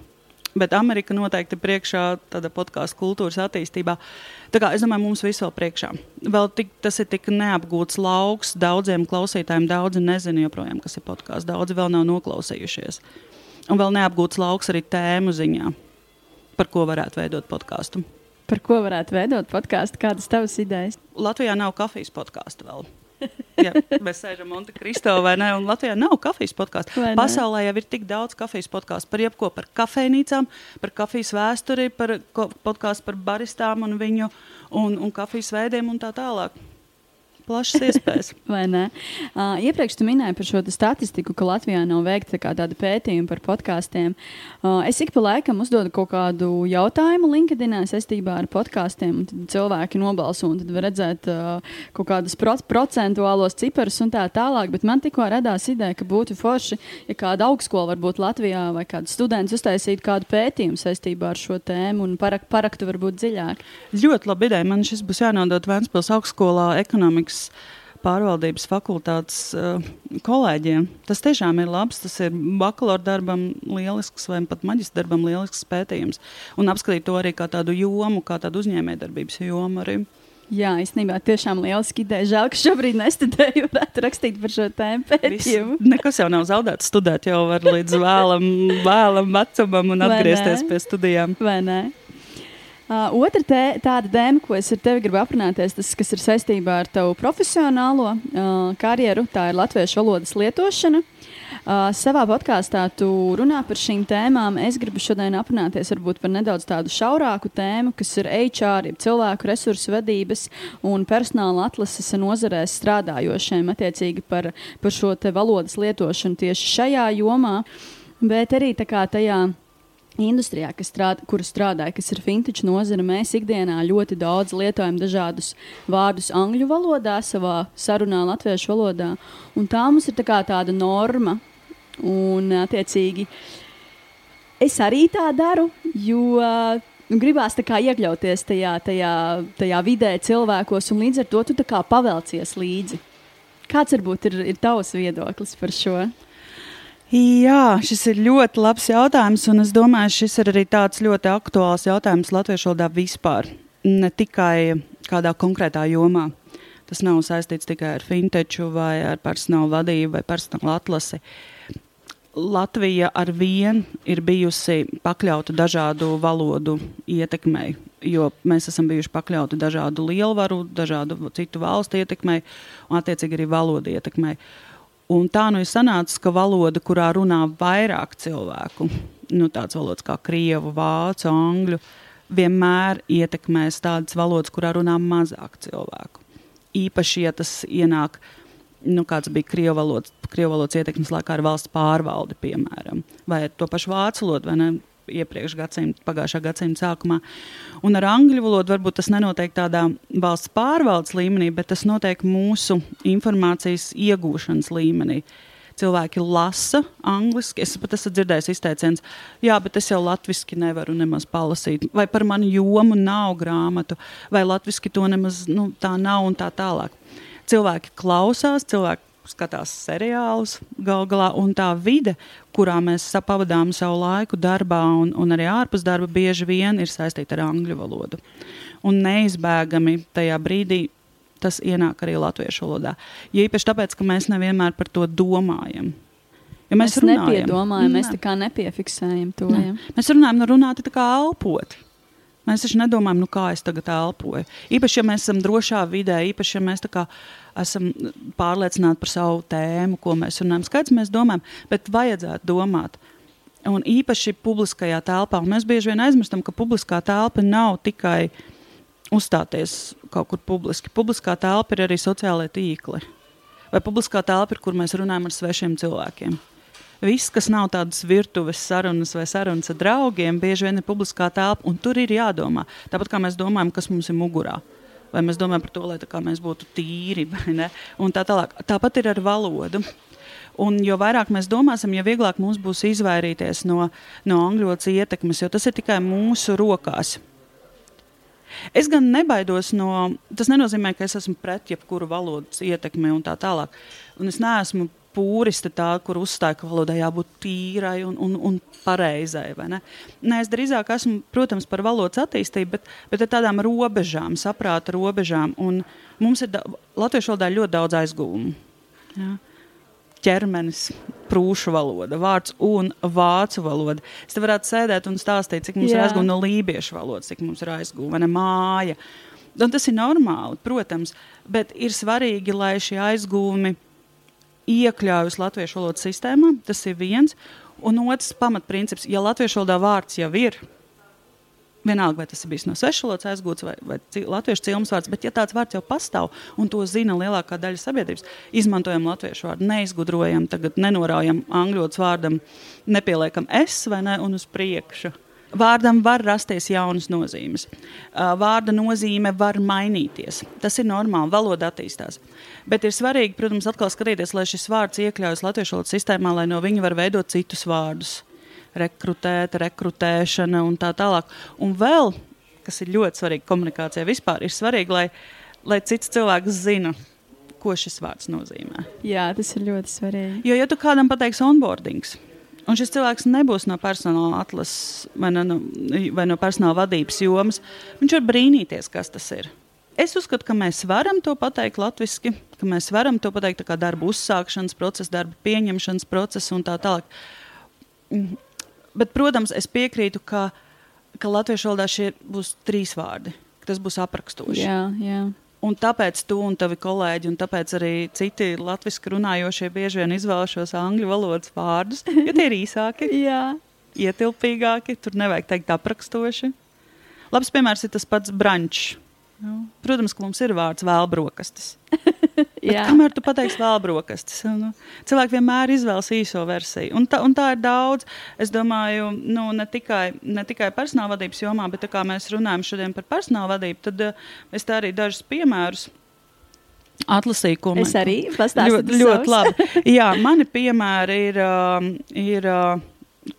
bet Amerika noteikti priekšā tāda podkāstu kultūras attīstībā. Tā kā es domāju, mums visur priekšā. Vēl tik, tas ir tik neapgūts lauks daudziem klausītājiem. Daudzi nezina joprojām, kas ir podkāsts. Daudzi vēl nav noklausījušies. Un vēl neapgūts lauks arī tēmu ziņā, par ko varētu veidot podkāstu. Par ko varētu veidot podkāstu? Kādas tavas idejas? Latvijā nav kafijas podkāstu vēl ja mēs sēžam Monte Cristo vai ne, un Latvijā nav kafijas podkāstu. Pasaulē jau ir tik daudz kafijas podkāstu par jebko, par kafejnīcām, par kafijas vēsturi, par podkāstu par baristām un viņu un, un kafijas veidiem un tā tālāk plašas iespējas. Vai ne? Uh, iepriekš tu minēji par šo statistiku, ka Latvijā nav veikta tā tāda pētījuma par podkāstiem. Uh, es ik pa laikam uzdodu kaut kādu jautājumu LinkedInā saistībā ar podkāstiem, un tad cilvēki nobalso, un tad var redzēt uh, kaut kādus pro procentuālos ciparus un tā tālāk. Bet man tikko radās ideja, ka būtu forši, ja kāda augstskola varbūt Latvijā vai kāds students uztaisītu kādu pētījumu saistībā ar šo tēmu un parak paraktu varbūt dziļāk. Ļoti labi ideja. Man šis būs jānodod Vēncpils augstskolā ekonomikas pārvaldības fakultātes uh, kolēģiem. Tas tiešām ir labs. Tas ir bakalaura darbam lielisks vai pat maģistra darbam lielisks pētījums. Un apskatīt to arī kā tādu jomu, kā tādu uzņēmējdarbības jomu arī. Jā, īstenībā tiešām lieliski ideja. Žēl, ka šobrīd nestudēju, varētu rakstīt par šo tēmu pētījumu. Nekas jau nav zaudēts. Studēt jau var līdz vēlam, vēlam vecumam un atgriezties pie studijām. Vai ne? Uh, otra tē, tāda tēma, ko es ar tevi gribu aprunāties, tas, kas ir saistībā ar tavu profesionālo uh, karjeru, tā ir latviešu valodas lietošana. Uh, savā podkāstā tu runā par šīm tēmām. Es gribu šodien aprunāties varbūt par nedaudz tādu šaurāku tēmu, kas ir HR, jeb cilvēku resursu vadības un personāla atlases nozarēs strādājošiem, attiecīgi par, par šo valodas lietošanu tieši šajā jomā, bet arī tajā industrijā, strād, kur strādāja, kas ir fintech nozara, mēs ikdienā ļoti daudz lietojam dažādus vārdus angļu valodā, savā sarunā latviešu valodā. Un tā mums ir tā tāda norma. Un, attiecīgi, es arī tā daru, jo nu, gribās iekļauties tajā, tajā, tajā vidē, cilvēkos, un līdz ar to tu pavelcies līdzi. Kāds varbūt ir, ir tavs viedoklis par šo? Jā, šis ir ļoti labs jautājums, un es domāju, šis ir arī tāds ļoti aktuāls jautājums latviešu valodā vispār, ne tikai kādā konkrētā jomā. Tas nav saistīts tikai ar fintechu vai ar personāla vadību vai personāla atlasi. Latvija ar vienu ir bijusi pakļauta dažādu valodu ietekmei, jo mēs esam bijuši pakļauti dažādu lielvaru, dažādu citu valstu ietekmei un, attiecīgi, arī valodu ietekmei. Uh, Un tā nu ir sanācis, ka valoda, kurā runā vairāk cilvēku, nu, tādas valodas kā krievu, vācu, angļu, vienmēr ietekmēs tādas valodas, kurā runā mazāk cilvēku. Īpaši, ja tas ienāk, nu, kāds bija krievu valodas, krievu valodas ietekmes laikā ar valsts pārvaldi, piemēram, vai to pašu vācu valodu, vai ne, iepriekš gadsimta, pagājušā gadsimta sākumā. Un ar angļu valodu varbūt tas nenotiek tādā valsts pārvaldes līmenī, bet tas notiek mūsu informācijas iegūšanas līmenī. Cilvēki lasa angliski. Es pat esmu dzirdējis izteiciens, jā, bet es jau latviešu nevaru nemaz palasīt. Vai par manu jomu nav grāmatu, vai latviešu to nemaz nu, tā nav un tā tālāk. Cilvēki klausās, cilvēki skatās seriālus gal galā, un tā vide, kurā mēs pavadām savu laiku darbā un, un arī ārpus darba, bieži vien ir saistīta ar angļu valodu. Un neizbēgami tajā brīdī tas ienāk arī latviešu valodā. Jo īpaši tāpēc, ka mēs nevienmēr par to domājam. Ja mēs mēs nepiedomājam, mēs tā kā nepiefiksējam to. Ne. Mēs runājam, nu runāt tā kā elpot. Mēs taču nedomājam, nu, kā es tagad elpoju. Īpaši, ja mēs esam drošā vidē, īpaši, ja mēs esam pārliecināti par savu tēmu, ko mēs runājam. Skaidrs, mēs domājam, bet vajadzētu domāt. Un īpaši publiskajā telpā. Un mēs bieži vien aizmirstam, ka publiskā telpa nav tikai uzstāties kaut kur publiski. Publiskā telpa ir arī sociālai tīkli. Vai publiskā telpa ir, kur mēs runājam ar svešiem cilvēkiem viss, kas nav tādas virtuves sarunas vai sarunas ar draugiem, bieži vien ir publiskā telpa, un tur ir jādomā. Tāpat kā mēs domājam, kas mums ir mugurā. Vai mēs domājam par to, lai mēs būtu tīri, tā tālāk. Tāpat ir ar valodu. Un jo vairāk mēs domāsim, jo vieglāk mums būs izvairīties no, no angļu valodas ietekmes, jo tas ir tikai mūsu rokās. Es gan nebaidos no. Tas nenozīmē, ka es esmu pret jebkuru valodas ietekmi un tā tālāk. Un es neesmu pūriste, tā, kur uzstāja, ka valodai jābūt tīrai un, un, un pareizai. Ne? Nē, es drīzāk esmu, protams, par valodas attīstību, bet, bet ar tādām robežām, saprāta robežām. Un mums ir latviešu valodā ļoti daudz aizgūmu. Ja? ķermenis, prūšu valoda, vārds un vācu valoda. Es te varētu sēdēt un stāstīt, cik mums Jā. ir aizgūta no lībiešu valodas, cik mums ir aizgūta māja. Un tas ir normāli, protams, bet ir svarīgi, lai šie aizgūmi iekļaujas latviešu valodas sistēmā. Tas ir viens. Un otrs pamatprincips, ja latviešu valodā vārds jau ir, vienalga vai tas ir bijis no svešu valodas aizgūts vai, vai latviešu cilmes vārds, bet ja tāds vārds jau pastāv un to zina lielākā daļa sabiedrības, izmantojam latviešu vārdu, neizgudrojam, tagad nenoraujam angļu vārdam, nepieliekam es vai ne un uz priekšu. Vārdam var rasties jaunas nozīmes. Vārda nozīme var mainīties. Tas ir normāli, valoda attīstās. Bet ir svarīgi, protams, atkal skatīties, lai šis vārds iekļaujas latviešu valodas sistēmā, lai no viņa var veidot citus vārdus. Rekrutēt, rekrutēšana un tā tālāk. Un vēl, kas ir ļoti svarīgi komunikācijā vispār, ir svarīgi, lai, lai cits cilvēks zina, ko šis vārds nozīmē. Jā, tas ir ļoti svarīgi. Jo, ja tu kādam pateiksi onboardings, Un šis cilvēks nebūs no personāla atlases vai no, vai no personāla vadības jomas. Viņš var brīnīties, kas tas ir. Es uzskatu, ka mēs varam to pateikt latviešu, ka mēs varam to pateikt kā darba uzsākšanas procesa, darba pieņemšanas procesa un tā tālāk. Mhm. Bet, protams, es piekrītu, ka, ka latviešu valodā šie būs trīs vārdi. Tas būs aprakstoši. Jā, jā. Un tāpēc tu un tavi kolēģi, un tāpēc arī citi latviešu runājošie bieži vien izvēlas šos angļu valodas vārdus, jo tie ir īsāki, ietilpīgāki. Tur nevajag teikt aprakstoši. Labs piemērs ir tas pats brančs. Nu, protams, ka mums ir vārds vēl brokastis. kamēr tu pateiksi vēl brokastis, nu, cilvēki vienmēr izvēlas īso versiju. Un tā, un tā ir daudz. Es domāju, nu, ne, tikai, ne tikai personāla vadības jomā, bet kā mēs runājam šodien par personāla vadību, tad uh, es tā arī dažus piemērus atlasīju, ko man es arī pastāstīju. Ļoti, ļoti labi. Jā, mani piemēri ir. Uh, ir uh,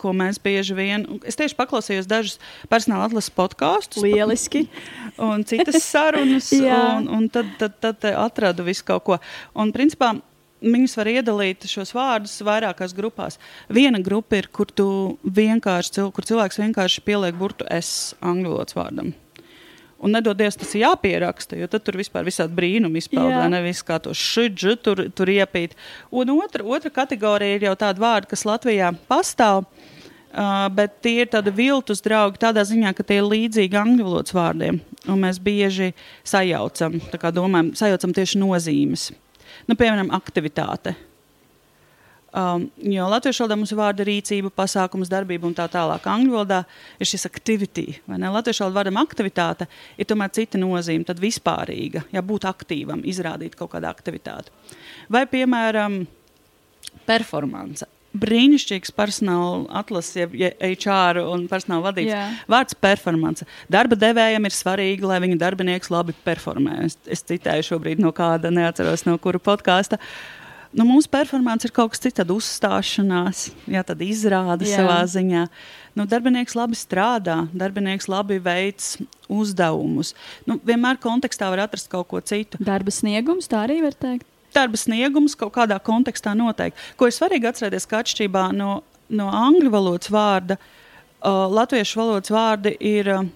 ko mēs bieži vien. Es tieši paklausījos dažus personāla atlases podkāstus. Lieliski. Un citas sarunas, un, un tad, tad, tad atradu visu kaut ko. Un, principā, Viņus var iedalīt šos vārdus vairākās grupās. Viena grupa ir, kur, vienkārši, kur cilvēks vienkārši pieliek burtu S angļu valodas vārdam. Un nedodies tas ir jāpieraksta, jo tad tur vispār visādi brīnumi izpaužas. Nevis kā to šķidžu tur, tur iepīt. Un otra, otra kategorija ir jau tāda vārda, kas Latvijā pastāv. Uh, bet tie ir tādi viltus draugi tādā ziņā, ka tie ir līdzīgi angļu valodas vārdiem. Un mēs bieži sajaucam, domājam, sajaucam tieši nozīmes. Nu, piemēram, aktivitāte. Um, jo latviešu valodā mums ir vārda rīcība, pasākums, darbība un tā tālāk. Angļu valodā ir šis aktivitāte, vai ne? Latviešu valodā vārdam aktivitāte ir tomēr cita nozīme, tad vispārīga, ja būt aktīvam, izrādīt kaut kādu aktivitāti. Vai, piemēram, performance. Brīnišķīgs personāla atlases, ja HR un personāla vadības yeah. vārds - performance. Darba devējiem ir svarīgi, lai viņa darbinieks labi performē. Es, es citēju šobrīd no kāda, neatceros no kura podkāsta. Uh, nu, mūsu performance ir kaut kas cits, tad uzstāšanās, jā, tad izrāda jā. savā ziņā. Nu, darbinieks labi strādā, darbinieks labi veids uzdevumus. Nu, vienmēr kontekstā var atrast kaut ko citu. Darba sniegums, tā arī var teikt. Darba sniegums kaut kādā kontekstā noteikti. Ko ir svarīgi atcerēties, ka atšķirībā no, no angļu valodas vārda, uh, latviešu valodas vārdi ir. Uh,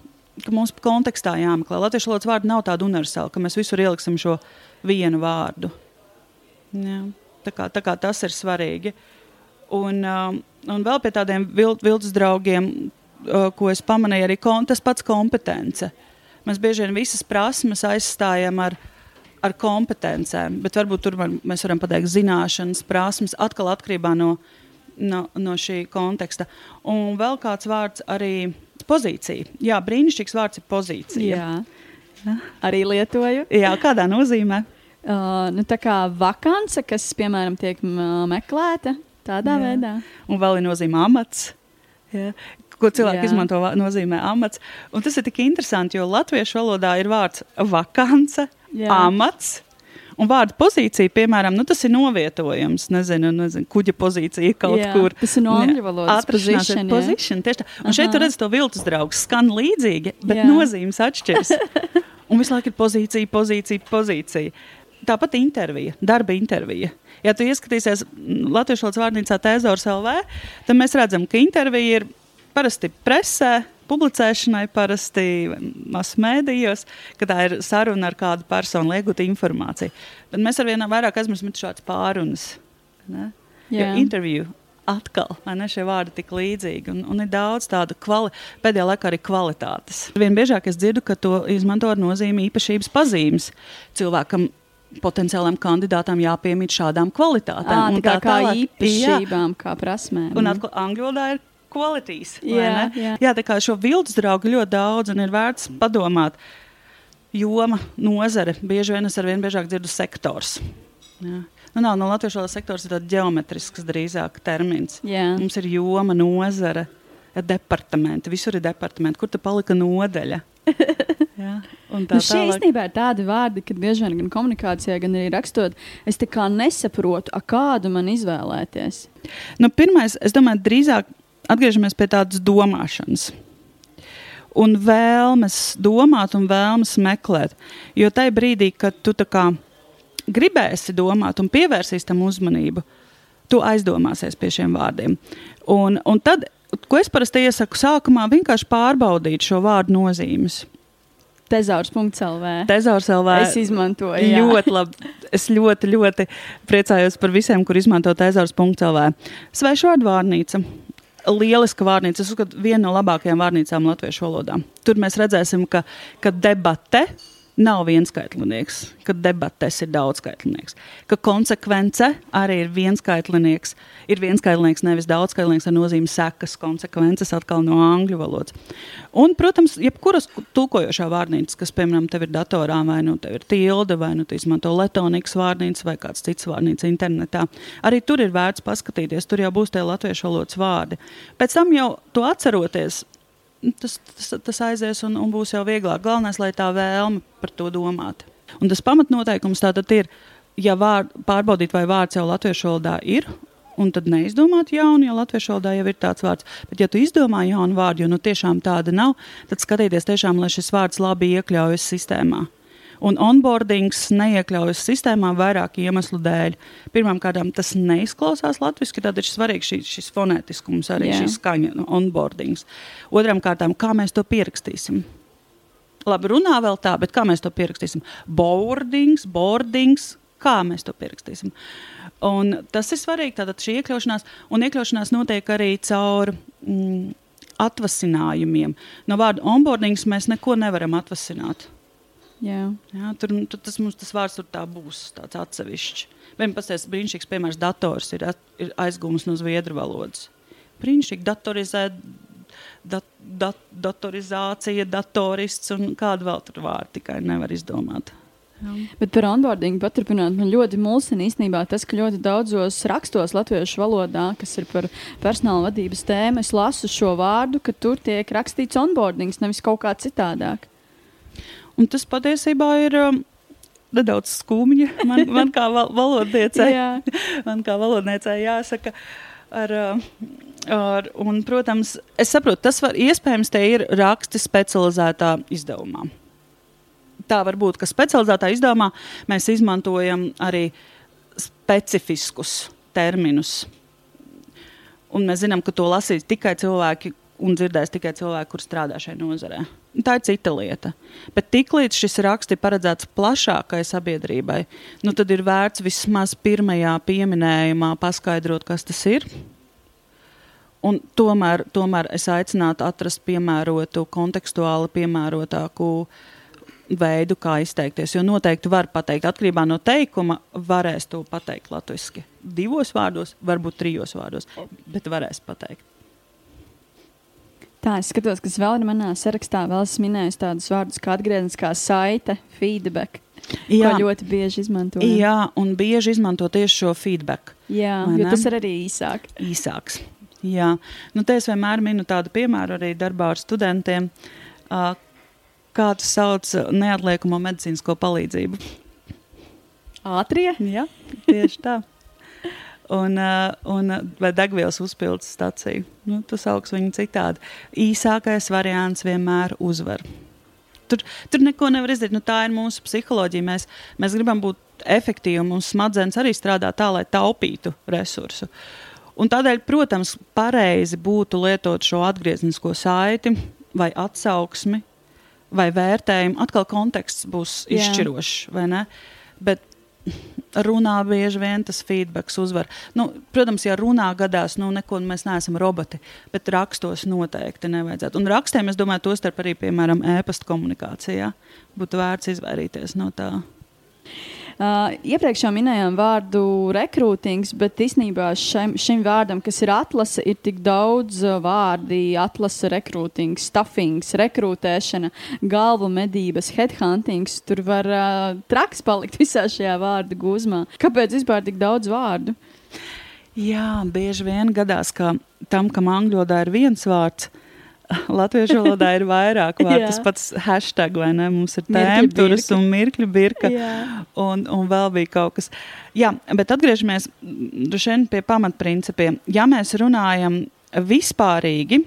ka mums kontekstā jāmeklē. Latviešu valodas vārdi nav tādi universāli, ka mēs visur ieliksim šo vienu vārdu. Jā. Tā kā, tā kā tas ir svarīgi. Un, um, un vēl pie tādiem vil, viltus draugiem uh, ko es pamanīju, arī kon, tas pats kompetence. Mēs bieži vien visas prasmes aizstājam ar, ar kompetencēm, bet varbūt tur var, mēs varam pateikt zināšanas, prasmes, atkal atkarībā no, no, no šī konteksta. Un vēl kāds vārds arī pozīcija. Jā, brīnišķīgs vārds ir pozīcija. Jā. Arī lietoju. Jā, kādā nozīmē? Uh, nu, tā kā vakance, kas, piemēram, tiek meklēta tādā Jā. veidā. Un vēl ir nozīmē amats. Jā. Ko cilvēki Jā. izmanto, nozīmē amats. Un tas ir tik interesanti, jo latviešu valodā ir vārds vakance, Jā. amats. Un vārdu pozīcija, piemēram, nu, tas ir novietojums. Nezinu, nezinu kuģa pozīcija kaut Jā, kur. tas ir no angļu valodas Atrašanās position, tieši tā. Un šeit Aha. tu redz to viltus draugu. Skan līdzīgi, bet Jā. nozīmes atšķiras. Un visu laiku ir pozīcija, pozīcija, pozīcija. Tāpat intervija, darba intervija. Ja tu ieskatīsies mm, Latvijas valodas vārnīcā Tēzors LV, tad mēs redzam, ka intervija ir parasti presē, publicēšanai, parasti masmēdījos, ka tā ir saruna ar kādu personu, lai iegūtu informāciju. Bet mēs arvien vairāk aizmirstam šādas pārunas. Interviju atkal, vai ne, šie vārdi tik līdzīgi. Un, un ir daudz tādu kvali, pēdējā laikā arī kvalitātes. Vien biežāk es dzirdu, ka to izmanto ar nozīmi īpašības pazīmes. Cilvēkam potenciālam kandidātam jāpiemīt šādām kvalitātēm. À, tā kā, kā tālāk. īpašībām, kā prasmēm. Jā. Un atkal angļu valodā ir kvalitātes. Jā, jā. jā, tā kā šo viltus draugu ļoti daudz un ir vērts padomāt. Joma, nozare, bieži vien es ar vien biežāk dzirdu sektors. Jā. Nu, nav, no latviešu valodas sektors ir tāds geometrisks drīzāk termins. Jā. Mums ir joma, nozare, departamenti, visur ir departamenti. Kur ta palika nodeļa? Jā, tā Nu, šie īstenībā ir tādi vārdi, kad bieži vien gan komunikācijā, gan arī rakstot, es tā kā nesaprotu, a kādu man izvēlēties. Nu, pirmais, es domāju, drīzāk atgriežamies pie tādas domāšanas. Un vēlmes domāt, un vēlmes meklēt. Jo tajā brīdī, kad tu kā gribēsi domāt un pievērsīsi tam uzmanību, tu aizdomāsies pie šiem vārdiem. Un, un tad, ko es parasti iesaku, sākumā vienkārši pārbaudīt šo vārdu nozīmes. Tezaurs.lv. Tezaurs LV. Es izmantoju. jā. Ļoti labi. Es ļoti, ļoti priecājos par visiem, kur izmanto tezārs.lv. Svešvārdu vārnīca. Lieliska vārnīca. Es uzskatu, viena no labākajām vārnīcām latviešu valodā. Tur mēs redzēsim, ka, ka debate nav vienskaitlinieks, ka debates ir daudzskaitlinieks, ka konsekvence arī ir vienskaitlinieks. Ir vienskaitlinieks, nevis daudzskaitlinieks ar nozīmi sekas, konsekvences atkal no angļu valodas. Un, protams, jebkuras tulkojošā vārnīca, kas, piemēram, tev ir datorā, vai nu tev ir tilde, vai nu tu izmanto letonikas vārnīcu, vai kāds cits vārnīca internetā, arī tur ir vērts paskatīties. Tur jau būs tie latviešu valodas vārdi. Pēc tam jau to atceroties, tas, tas, tas aizies un, un būs jau vieglāk. Galvenais, lai tā vēlme par to domāt. Un tas pamatnoteikums tātad ir, ja vār, pārbaudīt, vai vārds jau latviešu valodā ir. Un tad neizdomāt jaunu, jo latviešu valodā jau ir tāds vārds. Bet, ja tu izdomā jaunu vārdu, jo nu tiešām tāda nav, tad skatīties tiešām, lai šis vārds labi iekļaujas sistēmā. Un onboardings neiekļaujas sistēmā vairāku iemeslu dēļ. Pirmkārt, tas neizklausās latviešu, tad ir svarīgs šis, šis fonētiskums, arī Jā. šī skaņa, nu, onboardings. Otram kārtām, kā mēs to pierakstīsim. Labi, runā vēl tā, bet kā mēs to pierakstīsim? Boardings, boardings, kā mēs to pierakstīsim? Un tas ir svarīgi, tātad šī iekļaušanās, un iekļaušanās notiek arī caur mm, atvasinājumiem. No vārda onboardings mēs neko nevaram atvasināt. Jā. Jā, tur, tur tas mums tas vārds tur tā būs tāds atsevišķs. Vienam pasties brīnišķīgs piemērs dators ir, at, ir aizgūms no zviedru valodas. Brīnišķīgi datorizēt, dat, dat, datorizācija, datorists un kādu vēl tur vārdu tikai nevar izdomāt. Bet par onboardingu paturpināt, man ļoti mulsina īstenībā tas, ka ļoti daudzos rakstos latviešu valodā, kas ir par personāla vadības tēmu, es lasu šo vārdu, ka tur tiek rakstīts onboardings, nevis kaut kā citādāk. Un tas patiesībā ir um, nedaudz skumji. Man, man kā val valodniecei, man kā valodniecei jāsaka. Ar, uh, ar, un, protams, es saprotu, tas var, iespējams te ir raksti specializētā izdevumā. Tā var būt, ka specializētā izdevumā mēs izmantojam arī specifiskus terminus. Un mēs zinām, ka to lasīs tikai cilvēki un dzirdēs tikai cilvēki, kur strādā šajā nozarē. Tā ir cita lieta. Bet tiklīdz šis raksts ir paredzēts plašākai sabiedrībai, nu tad ir vērts vismaz pirmajā pieminējumā paskaidrot, kas tas ir. Un tomēr, tomēr es aicinātu atrast piemērotu, kontekstuāli piemērotāku veidu, kā izteikties. Jo noteikti var pateikt, atkarībā no teikuma, varēs to pateikt latviešu. Divos vārdos, varbūt trijos vārdos, bet varēs pateikt. Tā, es skatos, kas vēl ir manā sarakstā. Vēl esmu minējis tādus vārdus kā atgriezniskā saite, feedback. Jā, ļoti bieži izmanto. Jā, un bieži izmanto tieši šo feedback. Jā, jo tas ir arī īsāk. Īsāks. Jā, nu, te es vienmēr minu tādu piemēru arī darbā ar studentiem. Uh, kā tas sauc neatliekamo medicīnisko palīdzību? Ātrie? Jā, tieši tā. Un, uh, un, vai degvielas uzpildes stācija. Nu, tu sauc viņu citādi. Īsākais variants vienmēr uzvar. Tur, tur neko nevar izdarīt. Nu, tā ir mūsu psiholoģija. Mēs, mēs gribam būt efektīvi. Mūsu smadzenes arī strādā tā, lai taupītu resursu. Un tādēļ, protams, pareizi būtu lietot šo atgrieznisko saiti vai atsauksmi vai vērtējumu. Atkal konteksts būs izšķirošs, vai ne? Bet runā bieži vien tas feedback uzvar. Nu, protams, ja runā gadās, nu, neko mēs neesam roboti, bet rakstos noteikti nevajadzētu. Un rakstiem, es domāju, to starp arī, piemēram, e-pasta komunikācijā būtu vērts izvairīties no tā. Uh, iepriekš jau minējām vārdu rekrūtings, bet īstenībā šim, šim vārdam, kas ir atlase, ir tik daudz uh, vārdi - atlase, rekrūtings, stuffings, rekrūtēšana, galvu medības, headhuntings. Tur var uh, traks palikt visā šajā vārdu gūzmā. Kāpēc vispār tik daudz vārdu? Jā, bieži vien gadās, ka tam, kam angļu valodā ir viens vārds, uh, Latviešu valodā ir vairāk vārdu. tas pats hashtag, vai ne? Mums ir tēmturas un mirkļu birka. un, un vēl bija kaut kas. Jā, bet atgriežamies šeit pie pamatprincipiem. Ja mēs runājam vispārīgi,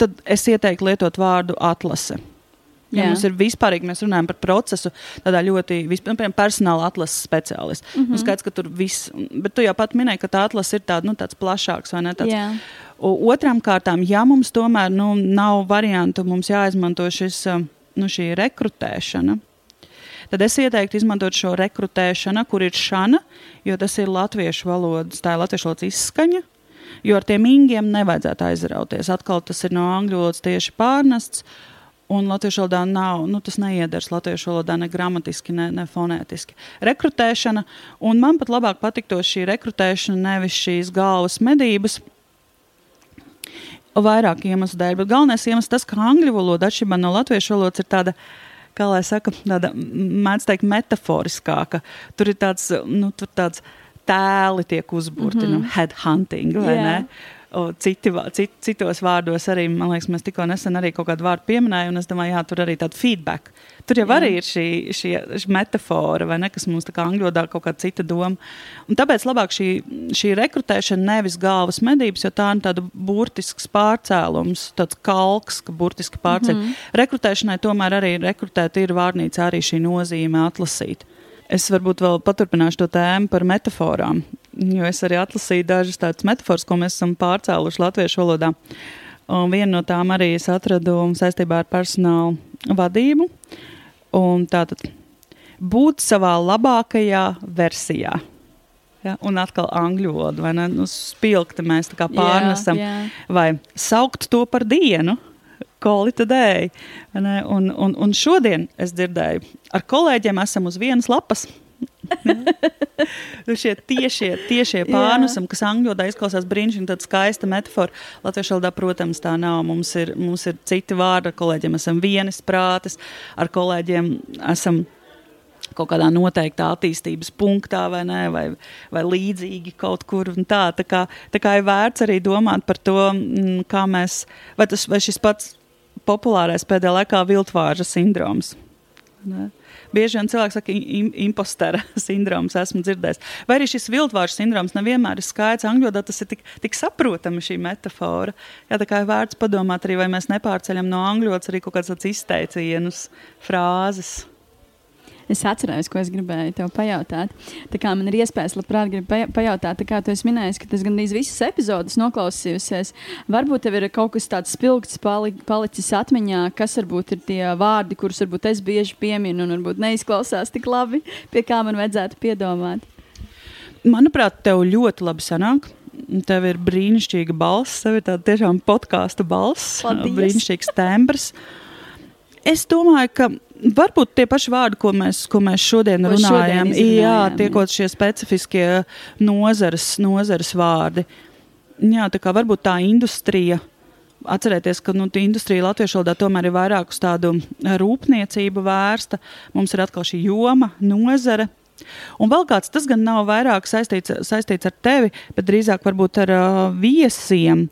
tad es ieteiktu lietot vārdu atlase. Ja Jā. mums ir vispārīgi, mēs runājam par procesu, tādā ļoti, piemēram, personāla atlases speciālists. Mm -hmm. nu, skaidrs, ka tur viss, bet tu jau pat minēji, ka tā atlase ir tāda, nu, tāds plašāks vai ne? Tāds, Jā. Otrām kārtām, ja mums tomēr nu, nav variantu, mums jāizmanto šis, nu, šī rekrutēšana. Tad es ieteiktu izmantot šo rekrutēšanu, kur ir šana, jo tas ir latviešu valodas, tā ir latviešu valodas izskaņa. Jo ar tiem ingiem nevajadzētu aizrauties. Atkal tas ir no angļu valodas tieši pārnests. Un latviešu valodā nav, nu, tas neiedars latviešu valodā ne gramatiski, ne, ne fonētiski. Rekrutēšana, un man pat labāk patikto šī rekrutēšana, nevis šīs galvas medības, vairāk iemeslu dēļ. Bet galvenais iemesls tas, ka angļu valoda atšķirībā no latviešu valodas ir tāda. Kā lai saka, tāda mēdz teikt, metaforiskāka. Tur ir tāds, nu, tur tāds tēli tiek uzburti, mm -hmm. nu, headhunting, vai yeah. ne? Citi, cit, citos vārdos arī, man liekas, mēs tikko nesen arī kaut kādu vārdu pieminējām, un es domāju, jā, tur arī tāda feedback. Tur jau Jā. arī ir šī, šī, šī metāfora, vai ne, kas mums tā kā angļu valodā kaut kāda cita doma. Un tāpēc labāk šī, šī rekrutēšana nevis galvas medības, jo tā ir tāda burtisks pārcēlums, tāds kalks, ka burtiski pārceļ. Mm -hmm. Rekrutēšanai tomēr arī rekrutēt ir vārnīca arī šī nozīme atlasīt. Es varbūt vēl paturpināšu to tēmu par metaforām, jo es arī atlasīju dažas tādas metaforas, ko mēs esam pārcēluši latviešu valodā. Un viena no tām arī es atradu saistībā ar personālu vadību. Un tātad būt savā labākajā versijā. Ja, un atkal angļu valoda, vai ne? Nu, spilgti mēs tā kā pārnesam. Jā, jā. Vai saukt to par dienu, a day. Un, un, un šodien es dzirdēju, ar kolēģiem esam uz vienas lapas. Nu, šie tiešie, tiešie pārnesumi, kas angļu valodā izklausās brīnišķīgi, tāda skaista metafora. Latviešu valodā, protams, tā nav. Mums ir, mums ir citi vārdi, ar kolēģiem esam vienas prātes, ar kolēģiem esam kaut kādā noteiktā attīstības punktā, vai, ne, vai, vai līdzīgi kaut kur. Tā, tā, kā, tā kā ir vērts arī domāt par to, mm, kā mēs, vai, tas, vai šis pats populārais pēdējā laikā viltvāža sindroms. Ne? Bieži vien cilvēks saka, im, impostera sindroms, esmu dzirdējis. Vai arī šis viltvāršu sindroms nevienmēr ir skaidrs. Angļu valodā tas ir tik, tik saprotami šī metāfora. Jā, tā kā ir vērts padomāt arī, vai mēs nepārceļam no angļu valodas arī kaut kādas izteicienus, frāzes es atceros, ko es gribēju tev pajautāt. Tā kā man ir iespējas, labprāt, pajautāt, kā tu esi minējis, ka tas gandrīz visas epizodes noklausījusies. Varbūt tev ir kaut kas tāds spilgts pali, palicis atmiņā, kas varbūt ir tie vārdi, kurus varbūt es bieži pieminu un varbūt neizklausās tik labi, pie kā man vajadzētu piedomāt. Manuprāt, tev ļoti labi sanāk. Tev ir brīnišķīga balss, tev ir tāda tiešām podkāstu balss, Paldies. brīnišķīgs tembrs. Es domāju, ka varbūt tie paši vārdi, ko mēs, ko mēs šodien Ko runājam, šodien jā, tiekot šie specifiskie nozares, nozares vārdi. Jā, tā kā varbūt tā industrija. Atcerieties, ka nu, industrija latviešu valodā tomēr ir vairāk uz tādu rūpniecību vērsta. Mums ir atkal šī joma, nozare. Un vēl kāds, tas gan nav vairāk saistīts, saistīts ar tevi, bet drīzāk varbūt ar uh, viesiem.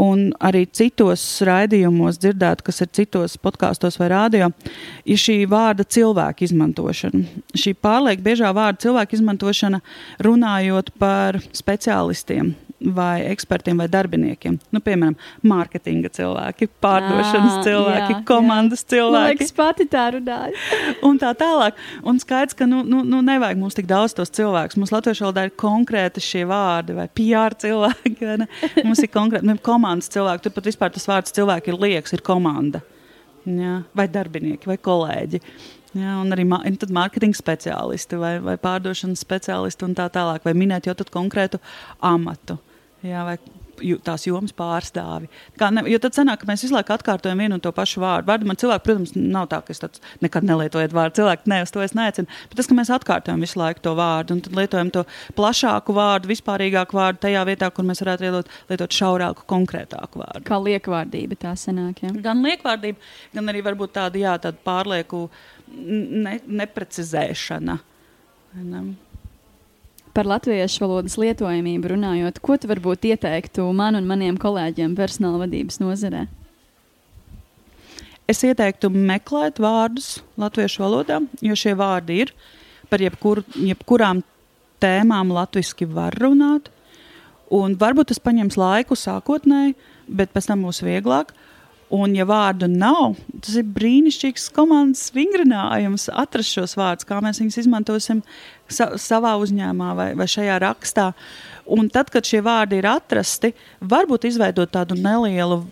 Un arī citos raidījumos dzirdēt, kas ir citos podkāstos vai rādio, ir šī vārda cilvēku izmantošana. Šī pārlieku biežā vārda cilvēku izmantošana runājot par speciālistiem vai ekspertiem vai darbiniekiem. Nu, piemēram, mārketinga cilvēki, pārdošanas Ā, cilvēki, jā, jā. komandas Man cilvēki liekas, pati tā runāja. un tā tālāk. Un skaidrs, ka nu, nu, nu nevajag mums tik daudz tos cilvēkus. Mums latviešu valodā ir konkrēti šie vārdi, vai PR cilvēki, vai ne? Mums ir konkrēti nu, komandas cilvēki. Tur pat vispār tas vārds cilvēki ir liekas, ir komanda. Jā, vai darbinieki, vai kolēģi. Jā, un arī mārketinga speciālisti vai, vai pārdošanas speciālisti un tā tālāk. Vai minēt jau konkrētu amatu. Jā, vai tās jomas pārstāvi. Kā ne, jo tad sanāk, ka mēs visu laiku atkārtojam vienu un to pašu vārdu. Vārdu man cilvēki, protams, nav tā, ka es tāds nekad nelietoju vārdu. Cilvēki ne uz to es neaicinu. Bet tas, ka mēs atkārtojam visu laiku to vārdu un tad lietojam to plašāku vārdu, vispārīgāku vārdu tajā vietā, kur mēs varētu lietot, lietot šaurāku, konkrētāku vārdu. Kā liekvārdība tā sanāk. Ja? Gan liekvārdība, gan arī varbūt tāda, jā, tāda pārlieku ne, neprecizēšana. Ne? Par latviešu valodas lietojamību runājot, ko tu varbūt ieteiktu man un maniem kolēģiem personāla vadības nozarē? Es ieteiktu meklēt vārdus latviešu valodā, jo šie vārdi ir par jebkur, jebkurām tēmām latviešu var runāt. Un varbūt tas paņems laiku sākotnēji, bet pēc tam būs vieglāk. Un, ja vārdu nav, tas ir brīnišķīgs komandas vingrinājums atrast šos vārdus, kā mēs viņus izmantosim sa savā uzņēmumā vai, vai šajā rakstā. Un tad, kad šie vārdi ir atrasti, varbūt izveidot tādu nelielu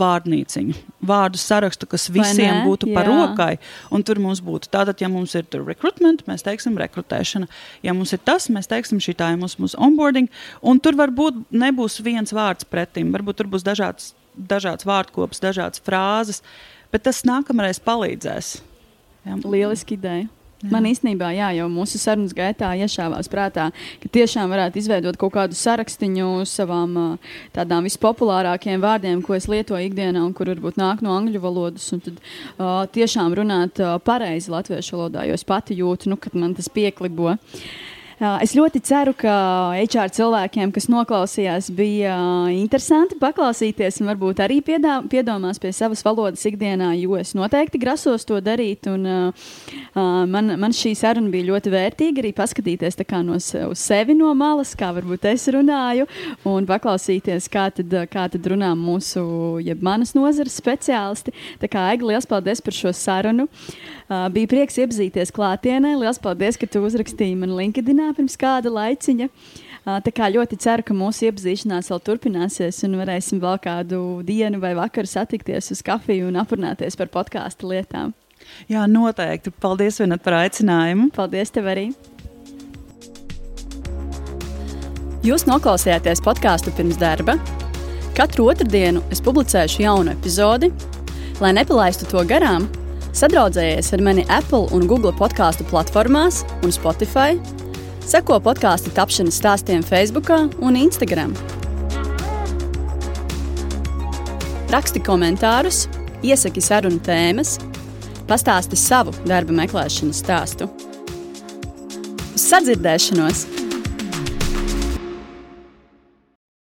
vārnīciņu, vārdu sarakstu, kas visiem būtu par Jā. rokai. Un tur mums būtu tātad, ja mums ir tur recruitment, mēs teiksim rekrutēšana. Ja mums ir tas, mēs teiksim šī tā ir mūsu, mūsu onboarding. Un tur varbūt nebūs viens vārds pretim, varbūt tur būs dažāds, dažāds vārdkops, dažādas frāzes, bet tas nākamreiz palīdzēs. Ja? Lieliski ideja. Man īstenībā, jā, jau mūsu sarunas gaitā iešāvās prātā, ka tiešām varētu izveidot kaut kādu sarakstu savām tādām vispopulārākajiem vārdiem, ko es lietoju ikdienā, un kur varbūt nāk no angļu valodas. Un tad uh, tiešām runāt uh, pareizi latviešu valodā, jo es pati jūtu, nu, ka man tas pieklibo. Uh, Es ļoti ceru, ka HR cilvēkiem, kas noklausījās, bija uh, interesanti paklausīties un varbūt arī piedā, piedomās pie savas valodas ikdienā, jo es noteikti grasos to darīt. Un, uh, uh, man, man šī saruna bija ļoti vērtīga arī paskatīties no uz sevi no malas, kā varbūt es runāju, un paklausīties, kā tad, kā tad runā mūsu, jeb manas nozares speciālisti. Tā kā Egi, liels paldies par šo sarunu. Bija prieks iepazīties klātienē. Liels paldies, ka tu uzrakstīji man LinkedIn pirms kāda laiciņa. Tā kā ļoti ceru, ka mūsu iepazīšanās vēl turpināsies un varēsim vēl kādu dienu vai vakaru satikties uz kafiju un aprunāties par podkāstu lietām. Jā, noteikti. Paldies, Vinat, par aicinājumu. Paldies tev arī! Jūs noklausījāties podkāstu pirms darba. Katru otrdienu es publicēšu jaunu epizodi. Lai nepalaistu to garām, sadraudzējies ar mani Apple un Google podkāstu platformās un Spotify. Seko podkāstu tapšanas stāstiem Facebook un Instagram. Raksti komentārus, iesaki sarunu tēmas, pastāsti savu darba meklēšanas stāstu. Uz sadzirdēšanos!